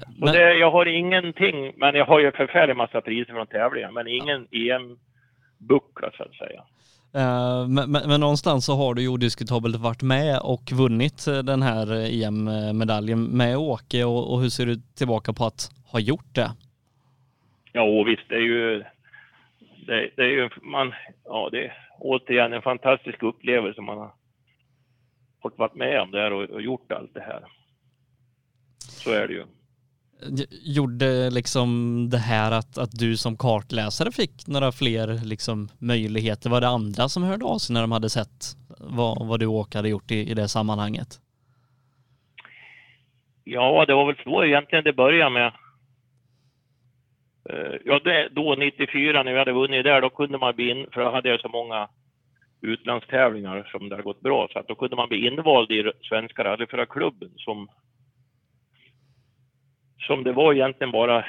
Så Men, det, jag har ingenting, men jag har ju en förfärlig massa priser från tävlingar, men ingen EM-buckla så att säga. Eh, men, men, men någonstans så har du ju odiskutabelt varit med och vunnit eh, den här eh, EM-medaljen med Åke och, och hur ser du tillbaka på att ha gjort det? Ja, och visst, det är ju... Det, det är ju man, ja, det är återigen en fantastisk upplevelse man har fått varit med om där och, och gjort allt det här. Så är det ju. Gjorde liksom det här att, att du som kartläsare fick några fler liksom möjligheter? Var det andra som hörde av sig när de hade sett vad, vad du och Åke hade gjort i, i det sammanhanget? Ja, det var väl så egentligen det började med. Eh, ja, det, då 94 när vi hade vunnit där, då kunde man bli in, för då hade jag så många utlandstävlingar som det hade gått bra, så att då kunde man bli invald i Svenska rallyförarklubben som som det var egentligen bara,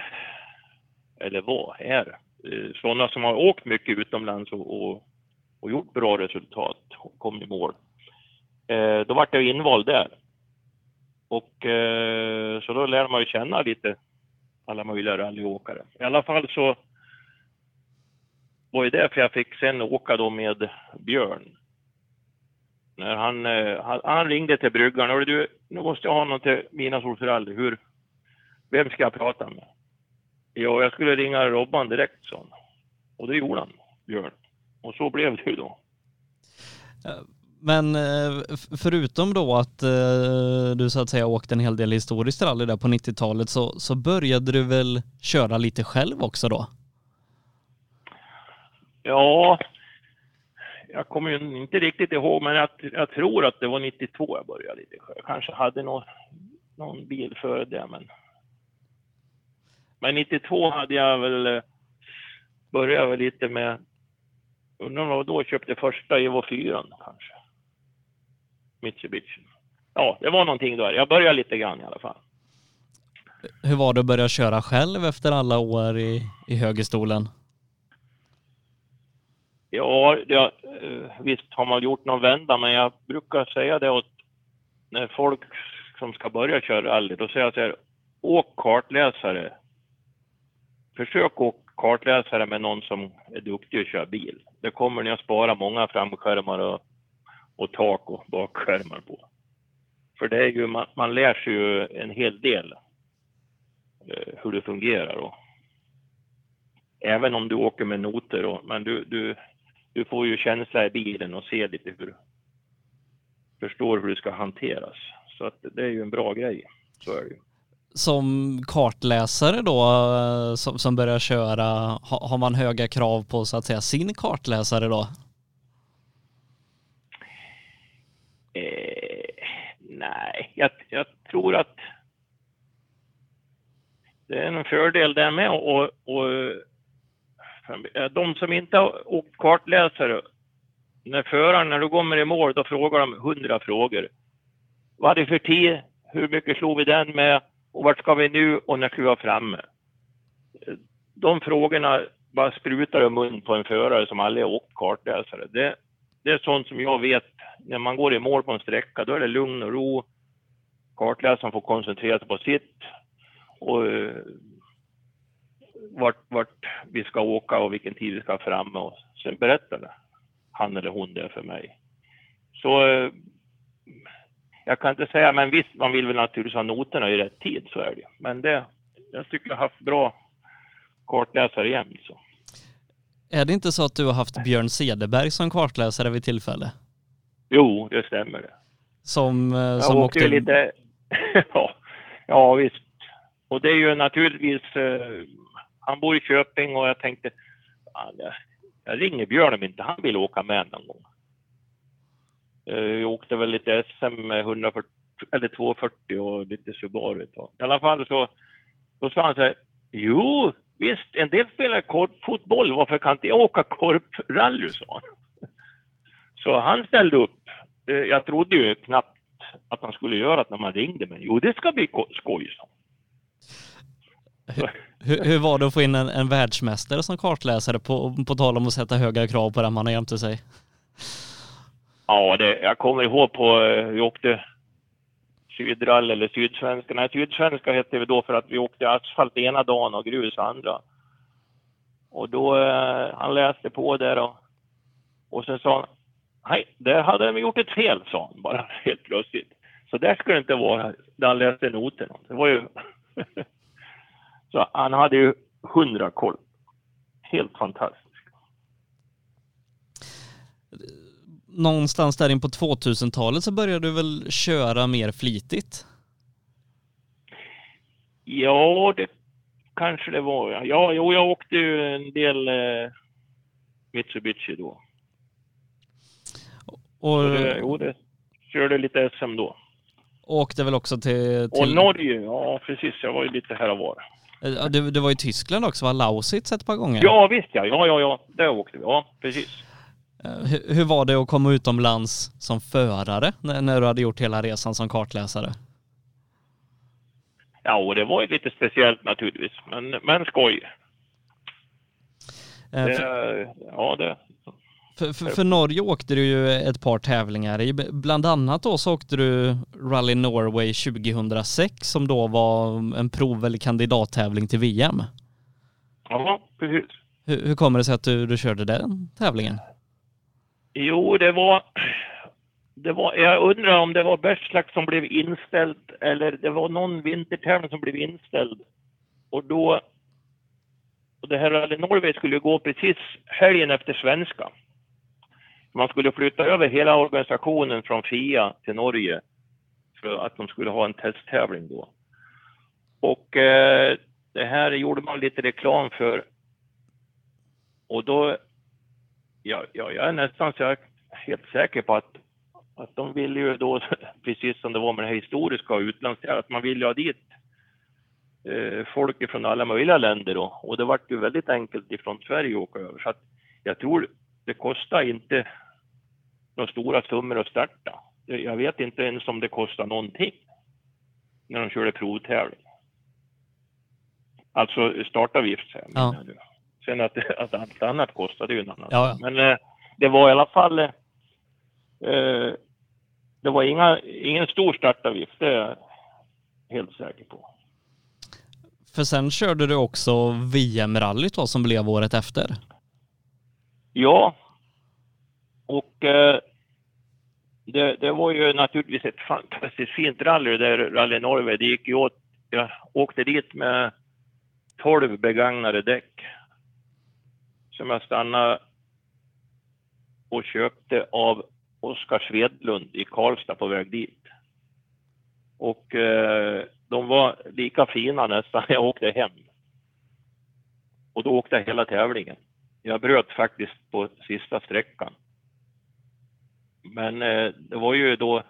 eller var, är, eh, sådana som har åkt mycket utomlands och, och, och gjort bra resultat och kom i mål. Eh, då vart jag invald där. Och eh, så då lär man ju känna lite alla möjliga rallyåkare. I alla fall så var ju därför jag fick sen åka då med Björn. När han, eh, han, han ringde till bryggan och du, nu måste jag ha någon till Mina Solsrally. Hur, vem ska jag prata med? Ja, jag skulle ringa Robban direkt, sa. Och det gjorde han, Björn. Och så blev det ju då. Men eh, förutom då att eh, du så att säga åkte en hel del historiskt rally där på 90-talet så, så började du väl köra lite själv också då? Ja, jag kommer ju inte riktigt ihåg, men jag, jag tror att det var 92 jag började lite själv. Jag kanske hade någon, någon bil före det, men... Men 92 hade jag väl... eh, Började jag väl lite med... Undrar om jag då köpte första Evo 4 kanske. Mitsubishi. Ja, det var någonting där. Jag började lite grann i alla fall. Hur var det att börja köra själv efter alla år i, i högerstolen? Ja, ja, eh, visst har man gjort någon vända, men jag brukar säga det åt när folk som ska börja köra rally, då säger jag så här, åk kartläsare försök att kartläsa det med någon som är duktig att köra bil. Det kommer ni att spara många framskärmar och, och tak och bakskärmar på. För det är ju, man, man lär sig ju en hel del eh, hur det fungerar. Och, även om du åker med noter, och, men du, du, du får ju känsla i bilen och se lite hur, förstår hur det ska hanteras. Så att det är ju en bra grej, så är det ju. Som kartläsare då, eh, som, som börjar köra, ha, har man höga krav på så att säga sin kartläsare då? Eh, nej, jag, jag tror att det är en fördel där med och, och eh, de som inte har åkt kartläsare, när föraren, när du kommer i mål, då frågar de hundra frågor. Vad är det för tid? Hur mycket slog vi den med? Och vart ska vi nu? Och när ska vi vara framme? De frågorna bara sprutar i mun på en förare som aldrig har åkt kartläsare. Det, det är sånt som jag vet, när man går i mål på en sträcka, då är det lugn och ro. Kartläsaren får koncentrera sig på sitt. Och eh, vart, vart vi ska åka och vilken tid vi ska fram och sen berättar han eller hon det för mig. Så eh, jag kan inte säga, men visst, man vill väl naturligtvis ha noterna i rätt tid, så är det Men det, jag tycker jag har haft bra kartläsare jämt. Så. Är det inte så att du har haft Björn Cederberg som kartläsare vid tillfälle? Jo, det stämmer. Det. Som, eh, som jag åkte... åkte lite... [LAUGHS] ja, ja, visst. Och det är ju naturligtvis... Eh, han bor i Köping och jag tänkte... Jag ringer Björn om inte han vill åka med någon gång. Eh, jag åkte väl lite SM med 140, eller 240 och lite Subaru ett tag. I alla fall så, då sa han så här, jo, visst, en del spelar korpfotboll, varför kan inte jag åka korprally, sa han. [LAUGHS] Så han ställde upp. Eh, jag trodde ju knappt att han skulle göra det när man ringde, men jo, det ska bli skoj, sa hur, hur, var det att få in en, en världsmästare som kartläsare på, på tal om att sätta höga krav på den man har jämte sig? Ja, det, jag kommer ihåg på, eh, vi åkte Sydrall eller Sydsvenska. Nej, Sydsvenska hette vi då för att vi åkte asfalt ena dagen och grus andra. Och då, eh, han läste på där och, och sen sa han, nej, där hade de gjort ett fel, sa han bara [LAUGHS] helt plötsligt. Så där skulle det inte vara, där han läste noterna. Det var ju... [LAUGHS] så han hade ju hundra koll. Helt fantastiskt någonstans där in på 2000-talet så började du väl köra mer flitigt? Ja, det kanske det var. Ja, jo, jag åkte ju en del eh, Mitsubishi då. Och, det, jo, det körde lite SM då. Åkte väl också till, till... Och Norge, ja precis. Jag var ju lite här och var. Du, du var i Tyskland också, var Lausitz ett par gånger? Ja, visst ja. Ja, ja, ja. Där åkte vi. Ja, precis. Eh, hur, hur var det att komma utomlands som förare när, när du hade gjort hela resan som kartläsare? Ja, och det var ju lite speciellt naturligtvis, men, men skoj. Eh, det, för, ja, det. För, för, för, Norge åkte du ju ett par tävlingar i. Bland annat då så åkte du Rally Norway 2006 som då var en prov eller kandidattävling till VM. Ja, precis. Hur, hur kommer det sig att du, du körde den tävlingen? Jo, det var, det var... Jag undrar om det var Bergslag som blev inställd eller det var någon vintertävling som blev inställd. Och då... Och det här Rally Norway skulle gå precis helgen efter svenska. Man skulle flytta över hela organisationen från FIA till Norge för att de skulle ha en testtävling då. Och eh, det här gjorde man lite reklam för. Och då ja, ja, jag är nästan så jag helt säker på att, att de vill ju då, [LAUGHS] precis som det var med det historiska och utlandstävlingar, att man vill ju ha dit eh, folk från alla möjliga länder då. Och det vart ju väldigt enkelt ifrån Sverige att åka över. Så att jag tror det kostar inte några stora summor att starta. Jag vet inte ens om det kostar någonting när de körde provtävling. Alltså startavgift, säger jag. Ja. Sen att, [LAUGHS] att allt annat kostade ju en annan ja. Men eh, det var i alla fall... Eh, det var inga, ingen stor startavgift, det är jag helt säker på. För sen körde du också VM-rallyt då som blev året efter. Ja. Och eh, det, det var ju naturligtvis ett fantastiskt fint rally det där Rally Norge. Det gick ju åt. Jag åkte dit med 12 begagnade däck som jag stannade och köpte av Oskar Svedlund i Karlstad på väg dit. Och eh, de var lika fina nästan när jag åkte hem. Och då åkte jag hela tävlingen. Jag bröt faktiskt på sista sträckan. Men eh, det var ju då,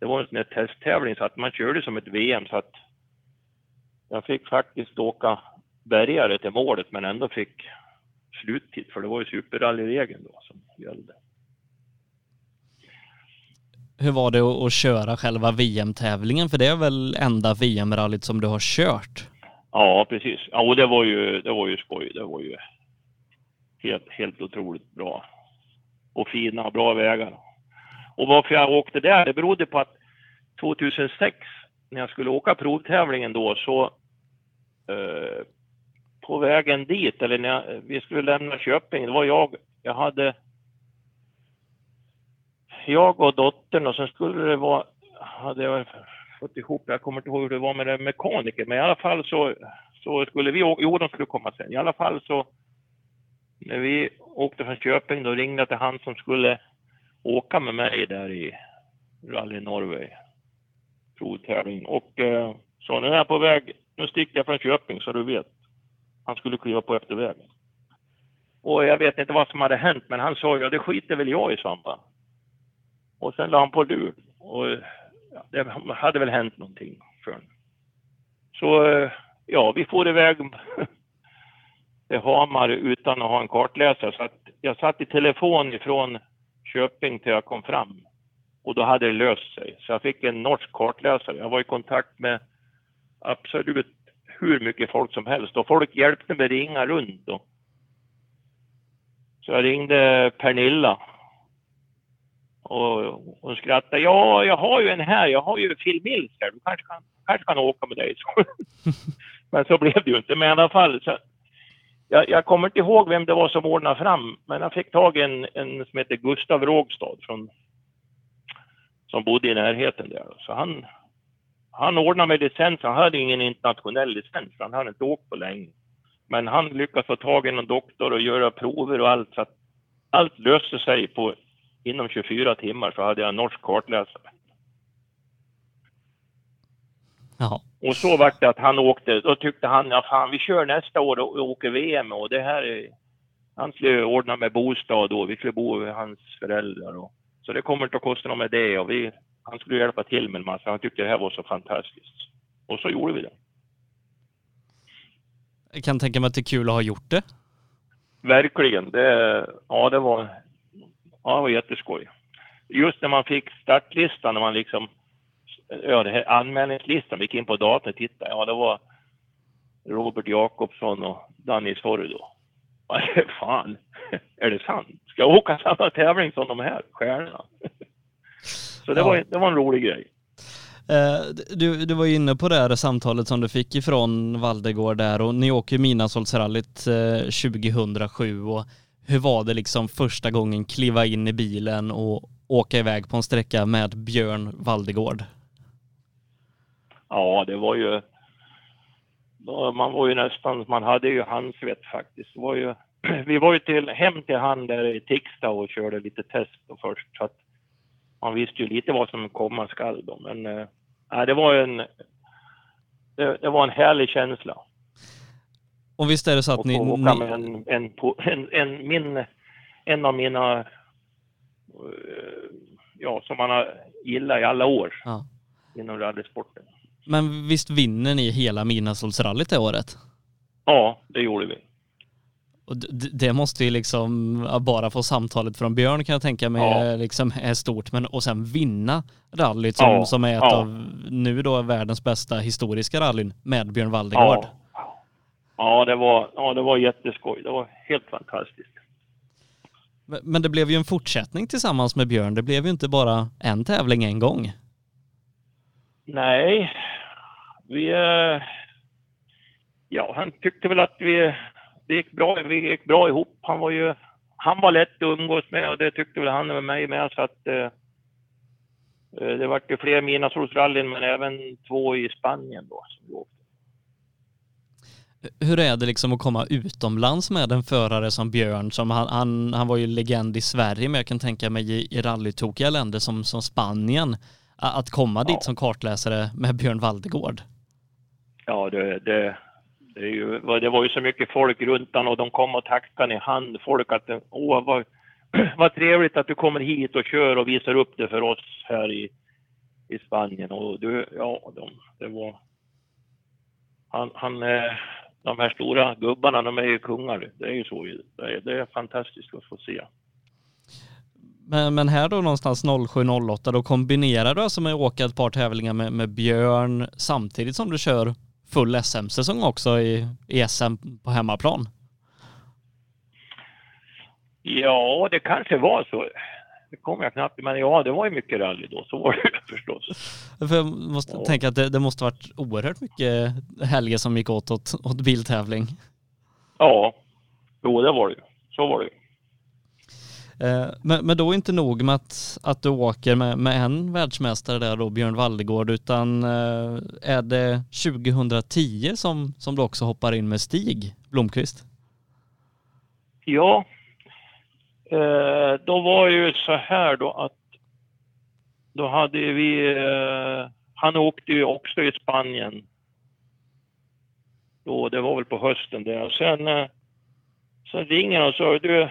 det var en sån här testtävling så att man körde som ett VM så att jag fick faktiskt åka bärgare till målet men ändå fick sluttid för det var ju superrallyregeln då som gällde. Hur var det att köra själva VM-tävlingen? För det är väl enda VM-rallyt som du har kört? Ja, precis. Ja, och det var ju, det var ju skoj. Det var ju helt, helt otroligt bra. Och fina, bra vägar. Och varför jag åkte där, det berodde på att 2006 när jag skulle åka provtävlingen då så eh, på vägen dit, eller när jag, vi skulle lämna Köping, det var jag, jag hade jag och dottern och sen skulle det vara, hade jag fått ihop, jag kommer inte ihåg hur det var med det mekaniker, men i alla fall så, så skulle vi åka, jo de skulle komma sen, i alla fall så när vi åkte från Köping då ringde jag till han som skulle åka med mig där i Rally Norway provtävling och eh, så nu är jag på väg, nu sticker jag från Köping så du vet. Han skulle kliva på eftervägen. Och jag vet inte vad som hade hänt men han sa ja det skiter väl jag i Svampa. Och sen la han på lur. Och ja, det hade väl hänt någonting för honom. Så ja, vi får iväg [LAUGHS] till Hamar utan att ha en kartläsare. Så att jag satt i telefon ifrån Köping till jag kom fram. Och då hade det löst sig. Så jag fick en norsk kartläsare. Jag var i kontakt med absolut hur mycket folk som helst. Och folk hjälpte mig ringa runt. Och så jag ringde Pernilla och hon skrattade. Ja, jag har ju en här. Jag har ju Phil Mills här. Du kanske kan, kanske kan åka med dig. [LAUGHS] men så blev det ju inte. Men i alla fall. Så, jag, jag, kommer inte ihåg vem det var som ordnade fram. Men jag fick tag i en, en som heter Gustav Rågstad från, som bodde i närheten där. Så han, han ordnade med licens. Han hade ingen internationell licens. Han hade inte åkt på länge. Men han lyckades få tag i någon doktor och göra prover och allt. Så att allt löste sig på inom 24 timmar så hade jag en norsk kartläsare. Jaha. Och så vart det att han åkte, då tyckte han, ja fan vi kör nästa år och åker VM och det här är, han skulle ordna med bostad då, vi skulle bo med hans föräldrar och, så det kommer inte att kosta något med det och vi, han skulle hjälpa till med en massa, han tyckte det här var så fantastiskt. Och så gjorde vi det. Jag kan tänka mig att det är kul att ha gjort det. Verkligen, det, ja det var Ja, det var jätteskoj. Just när man fick startlistan, när man liksom, ja det här anmälningslistan, vi gick in på datorn och tittade, ja det var Robert Jakobsson och Danny Sorry då. [LAUGHS] Fan, [LAUGHS] är det sant? Ska jag åka samma tävling som de här stjärnorna? [LAUGHS] Så det, ja. var, det var en rolig grej. Du, du var ju inne på det här samtalet som du fick ifrån Valdegård där och ni åker Midnattssolsrallyt 2007 och hur var det liksom första gången kliva in i bilen och åka iväg på en sträcka med Björn Valdegård? Ja, det var ju... Man var ju nästan... Man hade ju handsvett faktiskt. Det var ju, [CLEARS THROAT] vi var ju till, hem till han där i Tixta och körde lite test först. Så att man visste ju lite vad som komma skall då. Men äh, det var en... Det, det var en härlig känsla. Och visst är det så att ni... Och åka med en, en, en, en, min, en av mina, eh, ja, som man har gillat i alla år ja. inom rallysporten. Men visst vinner ni hela Midnattssolsrallyt det året? Ja, det gjorde vi. Och det måste ju liksom, bara få samtalet från Björn kan jag tänka mig ja. liksom är stort, men och sen vinna rallyt som, ja. som är ett ja. av nu då världens bästa historiska rallyn med Björn Valdegård. Ja, det var, ja, det var jätteskoj. Det var helt fantastiskt. Men det blev ju en fortsättning tillsammans med Björn. Det blev ju inte bara en tävling en gång. Nej, vi... Eh, ja, han tyckte väl att vi, det gick bra, vi gick bra ihop. Han var ju, han var lätt att umgås med och det tyckte väl han med mig med så att eh, eh det vart ju fler midnattssolsrallyn men även två i Spanien då som vi åkte. Hur är det liksom att komma utomlands med en förare som Björn? Som han, han, han var ju legend i Sverige, men jag kan tänka mig i, i rallytokiga länder som, som Spanien. Att komma ja. dit som kartläsare med Björn Valdegård. Ja, det, det, det, är ju, det var ju så mycket folk runt honom och de kom och tackade i hand. Folk att, åh vad, [CLEARS THROAT] vad trevligt att du kommer hit och kör och visar upp det för oss här i, i Spanien. Och du, ja, de, det var... Han, han, eh, de här stora gubbarna, de är ju kungar. Det är ju så. Det är, det är fantastiskt att få se. Men, men här då någonstans 07-08, då kombinerar du alltså med att åka ett par tävlingar med, med Björn samtidigt som du kör full SM-säsong också i, i SM på hemmaplan? Ja, det kanske var så det kommer jag knappt men ja, det var ju mycket rally då, så var det [LAUGHS] förstås. För jag måste ja. tänka att det, det måste varit oerhört mycket helger som gick åt åt, åt biltävling. Ja, jo det var det ju. Så var det ju. Eh, men, men då inte nog med att, att du åker med, med en världsmästare där då, Björn Wallegård, utan eh, är det 2010 som, som du också hoppar in med Stig Blomqvist? Ja, Eh, då var ju så här då att då hade vi, eh, han åkte ju också i Spanien. Då, det var väl på hösten där. Sen, eh, sen ringer han och säger du,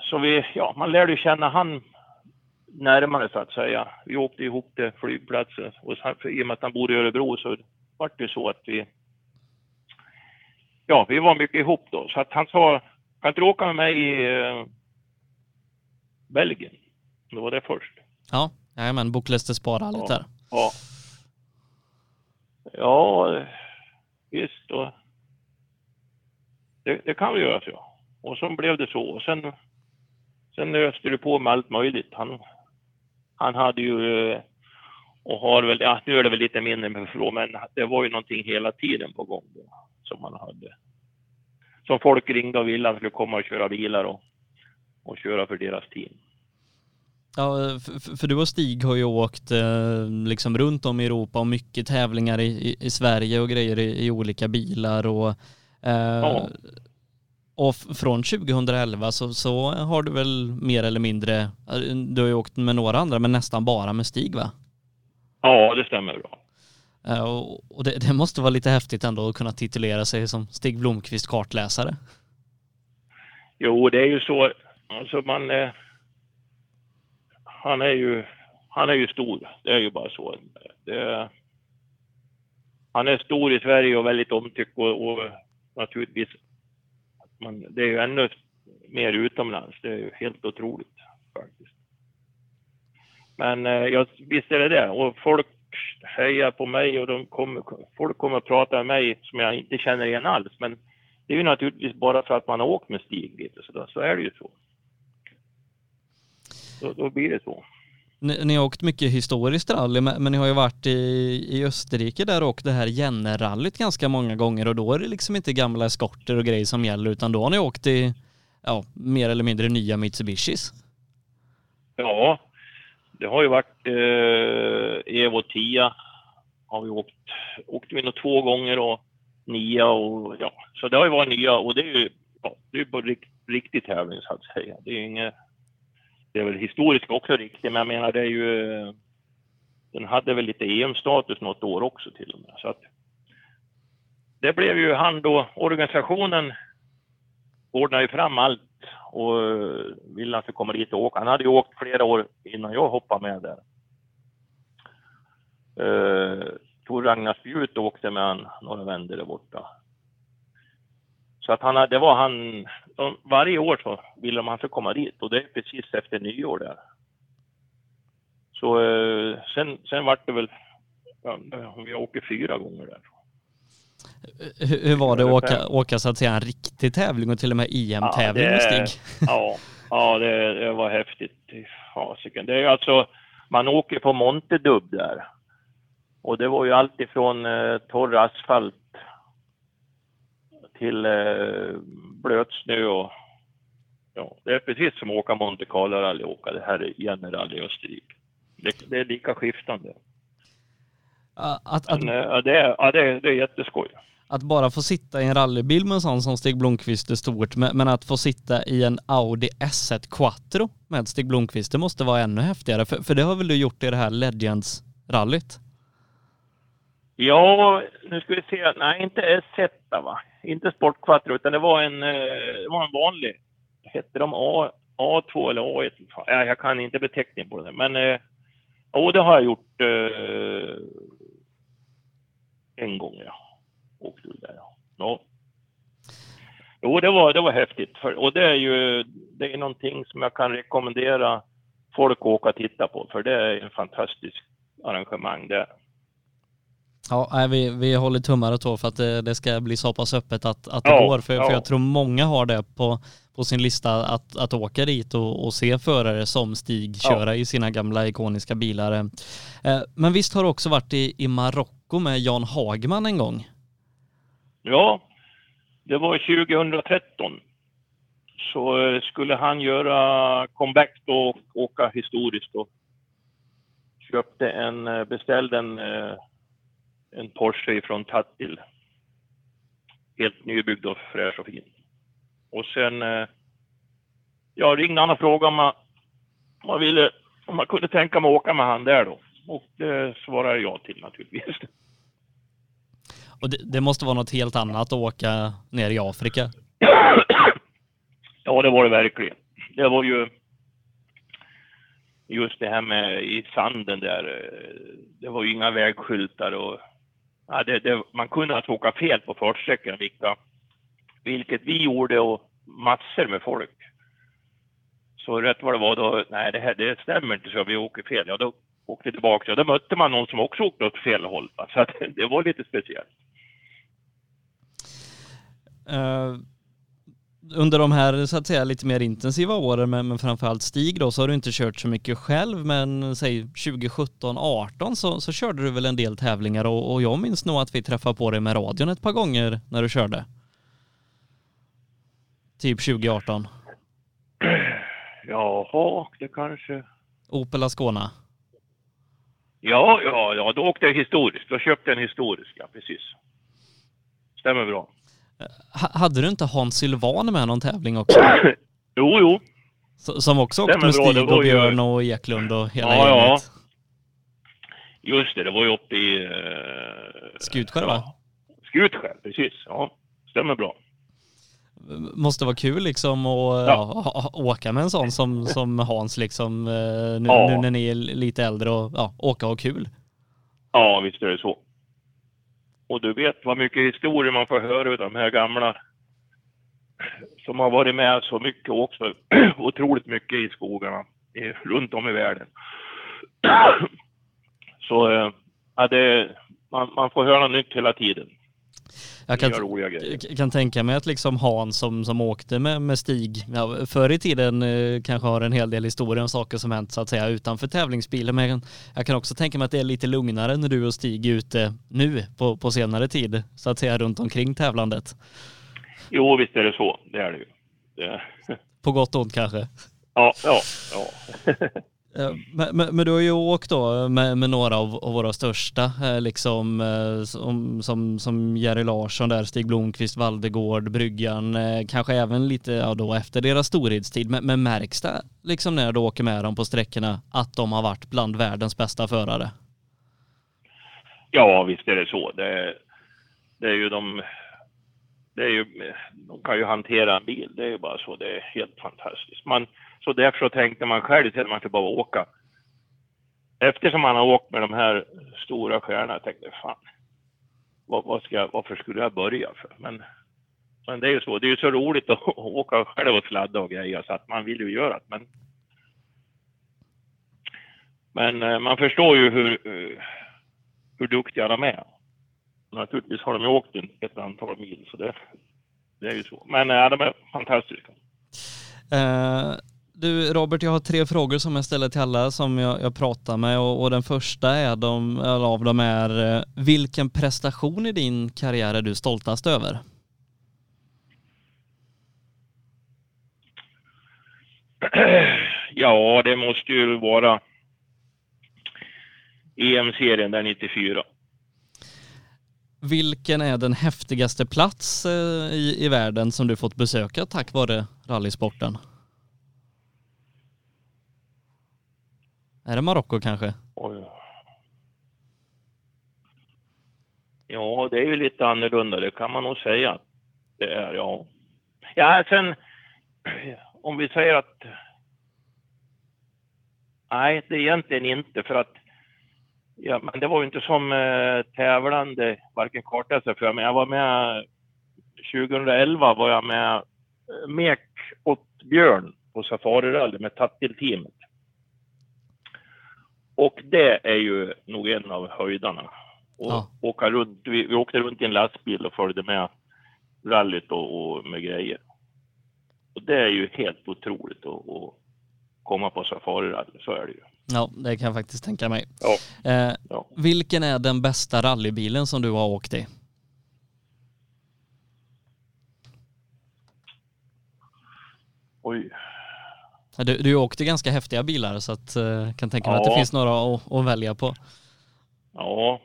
så vi, ja man lärde känna han närmare så att säga. Vi åkte ihop till flygplatsen och i och med att han bor i Örebro så vart det så att vi, ja vi var mycket ihop då. Så att han sa, kan inte du åka med mig i uh, Belgien? Det var det först. Ja, jajamän, Buklester spara lite där. Ja. Ja, visst. Och det, det kan vi göra, så. Och så blev det så. Och sen, sen öste det på med allt möjligt. Han, han hade ju eh, och har väl, ja nu är det väl lite mindre med förlåt, men det var ju någonting hela tiden på gång då, som han hade som folk ringde och ville att han skulle komma och köra bilar och, och köra för deras team. Ja, för, för, du och Stig har ju åkt eh, liksom runt om i Europa och mycket tävlingar i, i, i Sverige och grejer i, i olika bilar och eh, ja. Och från 2011 så, så har du väl mer eller mindre, du har ju åkt med några andra men nästan bara med Stig va? Ja, det stämmer bra. Eh, och det, det, måste vara lite häftigt ändå att kunna titulera sig som Stig Blomqvist kartläsare. Jo, det är ju så. Alltså man... Eh, han är ju... Han är ju stor. Det är ju bara så. Det, han är stor i Sverige och väldigt omtyckt och, och naturligtvis... Man, det är ju ännu mer utomlands. Det är ju helt otroligt faktiskt. Men eh, visst är det det. Och folk hejar på mig och de kommer, folk kommer att prata med mig som jag inte känner igen alls. Men det är ju naturligtvis bara för att man har åkt med Stig lite så, då, så är det ju så. Då, då blir det så. Ni, ni, har åkt mycket historiskt rally, men, men ni har ju varit i, i Österrike där och det här Jenne-rallyt ganska många gånger och då är det liksom inte gamla eskorter och grejer som gäller utan då har ni åkt i, ja, mer eller mindre nya Mitsubishis. Ja, det har ju varit eh, Evo 10 har vi åkt, åkte vi nog två gånger och nia och ja, så det har ju varit nya och det är ju, ja, det är på rikt, riktig tävling så att säga. Det är inget, det är väl historiskt också riktigt, men jag menar det är ju, den hade väl lite EM-status något år också till och med. Så att det blev ju han då, organisationen ordnade ju fram allt och eh, ville att vi kommer dit och åka. Han hade ju åkt flera år innan jag hoppade med där. Uh, Tor Ragnar Spjut åkte med han några vändor där borta. Så att han, det var han, varje år så ville de han skulle komma dit och det är precis efter nyår där. Så uh, sen, sen vart det väl, ja, vi åker fyra gånger där. Hur, hur var det att åka, åka så att säga en riktig tävling och till och med EM-tävling ja, med Stig? Ja, ja det, det var häftigt. Fasiken. Det är alltså, man åker på Montedub där. Och det var ju allt ifrån eh, torr asfalt till eh, blötsnö och ja, det är precis som att åka Monte Carlo-rally och åka det här Jenny-rally i Österrike. Det, det, är lika skiftande. Att, att, Men, eh, ja, det, är, ja, det, är, det är jätteskoj. att bara få sitta i en rallybil med en sån som Stig Blomqvist är stort, men, men att få sitta i en Audi S1 Quattro med Stig Blomqvist, det måste vara ännu häftigare. För, för det har väl du gjort i det här Legends-rallyt? Ja, nu ska vi se. Nej, inte S1 va? Inte Sportquattro, utan det var en, eh, det var en vanlig. Hette de A, A2 eller A1? Jag kan inte beteckningen på det. Men eh, jo, det har jag gjort eh, en gång. Ja. Åkte där. Ja. ja. Jo, det var, det var häftigt. För, och det är ju det är någonting som jag kan rekommendera folk att åka och titta på. För det är en fantastisk arrangemang Det. Ja, vi, vi håller tummar och tår för att det, det ska bli så pass öppet att, att det Ja, går. För, ja. för jag tror många har det på, på sin lista att, att åka dit och, och se förare som Stig Ja. köra i sina gamla ikoniska bilar. Eh, Men visst har du också varit i, i Marocko med Jan Hagman en gång? Ja, det var 2013. Så eh, skulle han göra comeback då och åka historiskt och köpte en, eh, beställde en, en Porsche från Tattil. Helt nybyggd och fräsch och fin. Och sen, eh, ja, ringde han och frågade om man, om man ville, om man kunde tänka mig att åka med han där då. Och det svarade jag till naturligtvis. Och det, det måste vara något helt annat att åka ner i Afrika. Ja, det var det verkligen. Det var ju just det här med i sanden där. eh, Det var ju inga vägskyltar och ja, det, det, man kunde alltså åka fel på fartsträckan, vilka, vilket vi gjorde och massor med folk. Så rätt vad det var då, nej det här det stämmer inte så vi åker fel. Ja, då åkte vi tillbaka. Ja, då mötte man någon som också åkte åt fel håll. va. Så att, [LAUGHS] det var lite speciellt. Uh under de här så att säga lite mer intensiva åren med, med framförallt Stig då så har du inte kört så mycket själv men säg 2017-18 så, så körde du väl en del tävlingar och, och jag minns nog att vi träffade på dig med radion ett par gånger när du körde. Typ 2018. Jaha, det kanske... Opel Ascona. Ja, ja, ja, då åkte jag historiskt. Då köpte jag en historisk, ja precis. Stämmer bra. Ha, hade du inte Hans Sylvan med någon tävling också? [COUGHS] Jo, jo. S- Som också åkte med Stig och ju- Björn och Eklund och hela Ja, ja. gänget. Just det, det var ju uppe i... Uh, Skutskär va? Skutskär, precis. Ja, stämmer bra. måste vara kul liksom att ja. ha- ha- åka med en sån som, som Hans liksom eh, nu, Ja. nu när ni är lite äldre och ja, åka och ha kul. Ja, visst är det så. Och du vet vad mycket historier man får höra av de här gamla som har varit med så mycket också [CLEARS THROAT] otroligt mycket i skogarna i, runt om i världen. [CLEARS THROAT] Så eh, ja, det, man, man får höra något nytt hela tiden. Jag kan, kan tänka mig att liksom Hans som, som åkte med, med Stig ja, förr i tiden eh, kanske har en hel del historier om saker som hänt så att säga utanför tävlingsbilen men jag kan, jag kan också tänka mig att det är lite lugnare när du och Stig är ute nu på, på senare tid så att säga runt omkring tävlandet. Jo, visst är det så. Det är det ju. Det, På gott och ont kanske. ja, ja, ja. [LAUGHS] Eh, men, men, men du har ju åkt då med, med några av, av våra största, eh, liksom eh, som, som, som Jerry Larsson där, Stig Blomqvist, Valdegård, Bryggan, kanske även lite ja, då efter deras storhetstid. Men, men märks det liksom när du åker med dem på sträckorna att de har varit bland världens bästa förare? Ja, visst är det så. Det, det är ju de... Det är ju, de kan ju hantera en bil. Det är ju bara så. Det är helt fantastiskt. Man, så därför så tänkte man själv att man skulle bara åka. Eftersom man har åkt med de här stora stjärnorna, jag tänkte fan, vad, vad ska, jag- varför skulle jag börja för? Men, men det är ju så. Det är ju så roligt att [LAUGHS] åka själv och sladda och grejer så att man vill ju göra det. Men, men eh, man förstår ju hur, eh, hur duktiga de är. Naturligtvis har de ju åkt ett antal mil, så det, det är ju så. Men ja, de är fantastiska. Uh, du Robert, jag har tre frågor som jag ställer till alla som jag, jag pratar med och, och, den första är de, av dem är eh, vilken prestation i din karriär är du stoltast över? [CLEARS THROAT] Ja, det måste ju vara EM-serien där 94. Vilken är den häftigaste plats eh, i, i världen som du fått besöka tack vare rallysporten? Är det Marocko kanske? Oj. Ja, det är ju lite annorlunda, det kan man nog säga. Det är, ja. Ja, sen om vi säger att... Nej, det är egentligen inte för att... Ja, men det var ju inte som eh, tävlande, varken kartläsare för men jag var med 2011 var jag med eh, mek åt Björn på Safarirally med Tattil-teamet. Det är ju nog en av höjdarna. Och ja. åka runt, vi, vi åkte runt i en lastbil och följde med rallyt och, och med grejer. Och det är ju helt otroligt att, att komma på safarirally, så är det ju. Ja, det kan jag faktiskt tänka mig. Ja. Eh, ja. Vilken är den bästa rallybilen som du har åkt i? Oj. Du, du åkte ganska häftiga bilar så att uh, kan tänka mig ja. att det finns några att, att välja på. Ja.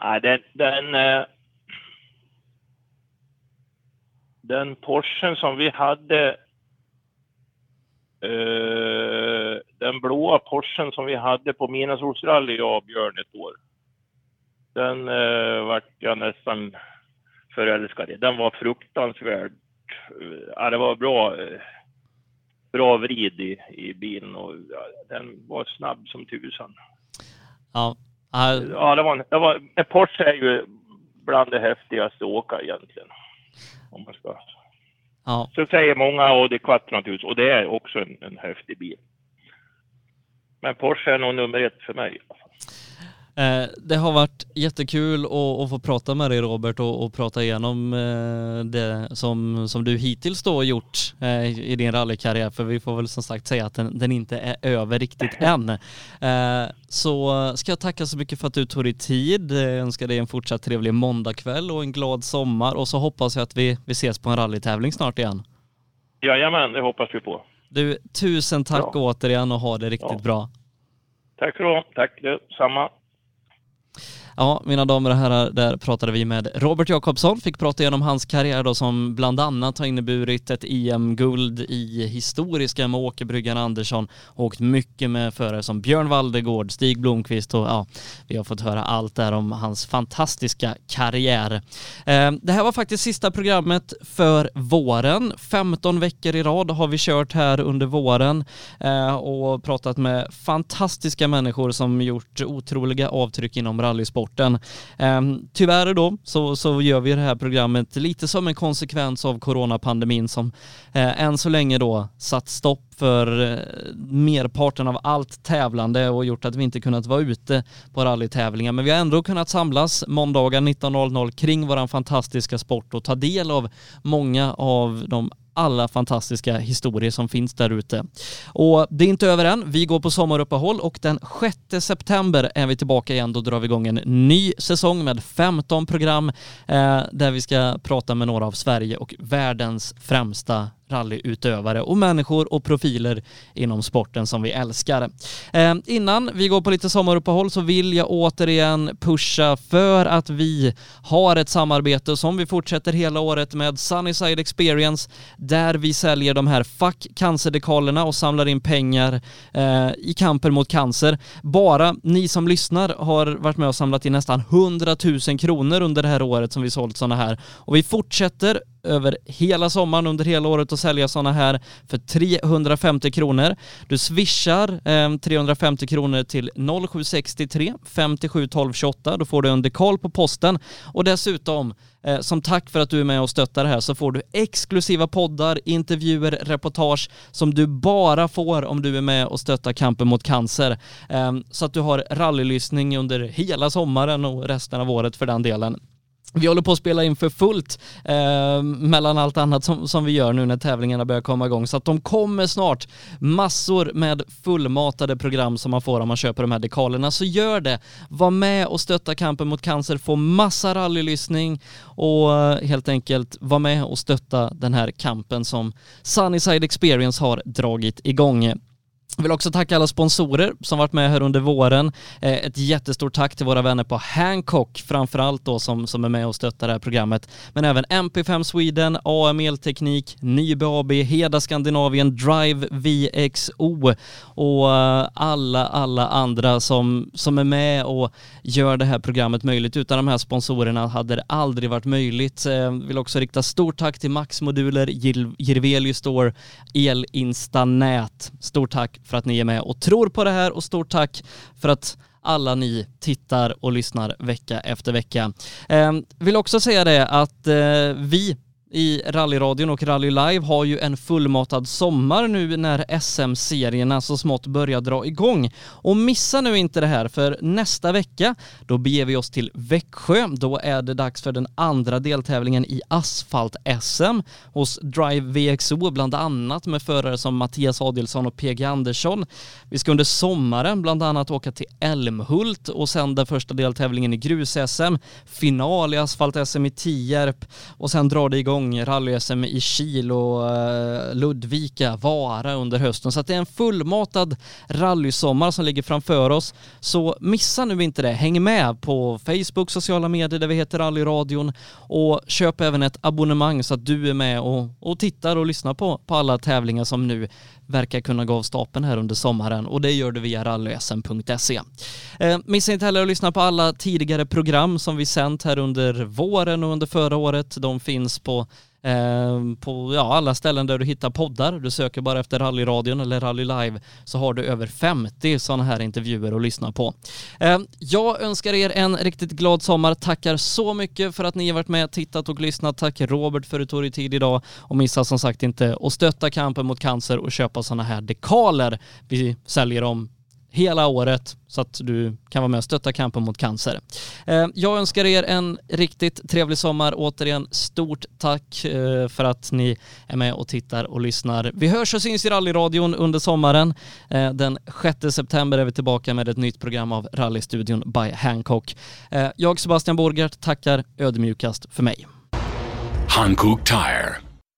Nej, den, den, eh, den Porschen som vi hade, eh, den blåa Porschen som vi hade på Midnattssolsrally, jag och Björn ett år, den eh, vart jag nästan förälskad i. Den var fruktansvärd. Ja, det var bra, bra vrid i, i bilen och den var snabb som tusan. Ja, Uh, ja, det var, det var, en Porsche är ju bland det häftigaste att åka egentligen. Om man ska. Ja. Så säger många Audi naturligtvis, och det är också en, en häftig bil. Men Porsche är nog nummer ett för mig. Eh, det har varit jättekul att, få prata med dig Robert och, och prata igenom eh, det som, som du hittills då gjort eh, i din rallykarriär för vi får väl som sagt säga att den, den inte är över riktigt än. Så ska jag tacka så mycket för att du tog dig tid. Jag önskar dig en fortsatt trevlig måndagkväll och en glad sommar och så hoppas jag att vi, vi ses på en rallytävling snart igen. Jajamän, det hoppas vi på. Du, tusen tack ja. återigen och ha det riktigt ja. bra. Tack så du Tack detsamma. Ja, mina damer och herrar, där pratade vi med Robert Jakobsson, fick prata igenom hans karriär då som bland annat har inneburit ett EM-guld i historiska med Åke Bryggan Andersson och åkt mycket med förare som Björn Valdegård, Stig Blomqvist och ja, vi har fått höra allt där om hans fantastiska karriär. Eh, det här var faktiskt sista programmet för våren. 15 veckor i rad har vi kört här under våren eh, och pratat med fantastiska människor som gjort otroliga avtryck inom rallysport sporten. Ehm, tyvärr då så, så gör vi det här programmet lite som en konsekvens av coronapandemin som eh, än så länge då satt stopp för eh, merparten av allt tävlande och gjort att vi inte kunnat vara ute på rallytävlingar. Men vi har ändå kunnat samlas måndagar 19.00 kring våran fantastiska sport och ta del av många av de alla fantastiska historier som finns där ute. Och det är inte över än. Vi går på sommaruppehåll och den 6 september är vi tillbaka igen. Då drar vi igång en ny säsong med 15 program eh, där vi ska prata med några av Sverige och världens främsta rallyutövare och människor och profiler inom sporten som vi älskar. Eh, innan vi går på lite sommaruppehåll så vill jag återigen pusha för att vi har ett samarbete som vi fortsätter hela året med Sunnyside Experience där vi säljer de här Fuck cancerdekalerna och samlar in pengar eh, i kampen mot cancer. Bara ni som lyssnar har varit med och samlat in nästan 100 000 kronor under det här året som vi sålt sådana här och vi fortsätter över hela sommaren under hela året och sälja sådana här för 350 kronor. Du swishar eh, 350 kronor till 0763 57 12 28. Då får du en dekal på posten och dessutom eh, som tack för att du är med och stöttar det här så får du exklusiva poddar, intervjuer, reportage som du bara får om du är med och stöttar kampen mot cancer. Eh, så att du har rallylyssning under hela sommaren och resten av året för den delen vi håller på att spela in för fullt eh, mellan allt annat som, som vi gör nu när tävlingarna börjar komma igång. Så att de kommer snart. Massor med fullmatade program som man får om man köper de här dekalerna. Så gör det. Var med och stötta kampen mot cancer. Få massa rallylyssning och eh, helt enkelt var med och stötta den här kampen som Sunnyside Experience har dragit igång. Jag vill också tacka alla sponsorer som varit med här under våren. Eh, ett jättestort tack till våra vänner på Hancock framförallt då som, som är med och stöttar det här programmet. Men även MP5 Sweden, AM Elteknik, Nybe AB, Heda Skandinavien, Drive VXO och eh, alla, alla andra som, som är med och gör det här programmet möjligt. Utan de här sponsorerna hade det aldrig varit möjligt. Jag vill också rikta stort tack till Max Moduler, Jirvelius Store, Elinstanät. Stort tack för att ni är med och tror på det här och stort tack för att alla ni tittar och lyssnar vecka efter vecka. Eh, vill också säga det att eh, vi i rallyradion och Rally Live har ju en fullmatad sommar nu när SM-serierna så smått börjar dra igång. Och missa nu inte det här för nästa vecka då beger vi oss till Växjö. Då är det dags för den andra deltävlingen i asfalt-SM hos Drive VXO bland annat med förare som Mattias Adelsson och PG Andersson. Vi ska under sommaren bland annat åka till Älmhult och sen den första deltävlingen i grus-SM, final i asfalt-SM i Tierp och sen drar det igång igång rally-SM i Kil och eh, Ludvika, Vara under hösten. Så att det är en fullmatad rallysommar som ligger framför oss. Så missa nu inte det. Häng med på Facebook, sociala medier där vi heter Rallyradion och köp även ett abonnemang så att du är med och, och tittar och lyssnar på, på alla tävlingar som nu verkar kunna gå av stapeln här under sommaren och det gör du via rallysm.se. Eh, missa inte heller att lyssna på alla tidigare program som vi sänt här under våren och under förra året. De finns på Ehm, på ja, alla ställen där du hittar poddar. Du söker bara efter rallyradion eller rally live så har du över 50 sådana här intervjuer att lyssna på. Ehm, jag önskar er en riktigt glad sommar. Tackar så mycket för att ni har varit med, tittat och lyssnat. Tack Robert för att du tog dig tid idag och missa som sagt inte att stötta kampen mot cancer och köpa sådana här dekaler. Vi säljer dem hela året så att du kan vara med och stötta kampen mot cancer. Eh, jag önskar er en riktigt trevlig sommar. Återigen, stort tack eh, för att ni är med och tittar och lyssnar. Vi hörs och syns i rallyradion under sommaren. Eh, den 6 september är vi tillbaka med ett nytt program av Rallystudion by Hancock. Jag, Sebastian Borgert, tackar ödmjukast för mig. Hancock Tire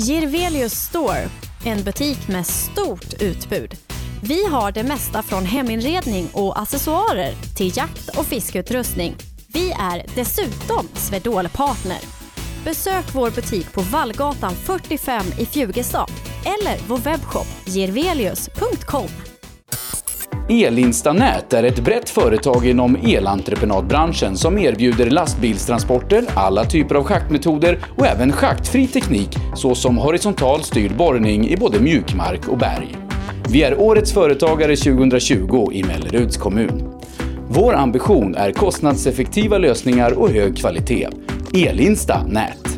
Girvelius Store, en butik med stort utbud. Vi har det mesta från heminredning och accessoarer till jakt och fiskeutrustning. Vi är dessutom Swedol-partner. Besök vår butik på Vallgatan 45 i Fjugestad eller vår webbshop girvelius.com. Elinstanät är ett brett företag inom elentreprenadbranschen som erbjuder lastbilstransporter, alla typer av schaktmetoder och även schaktfri teknik såsom horisontal styrd borrning i både mjukmark och berg. Vi är Årets Företagare 2020 i Melleruds kommun. Vår ambition är kostnadseffektiva lösningar och hög kvalitet. Elinsta Nät.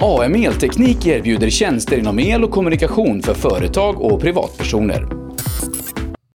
AM Elteknik erbjuder tjänster inom el och kommunikation för företag och privatpersoner.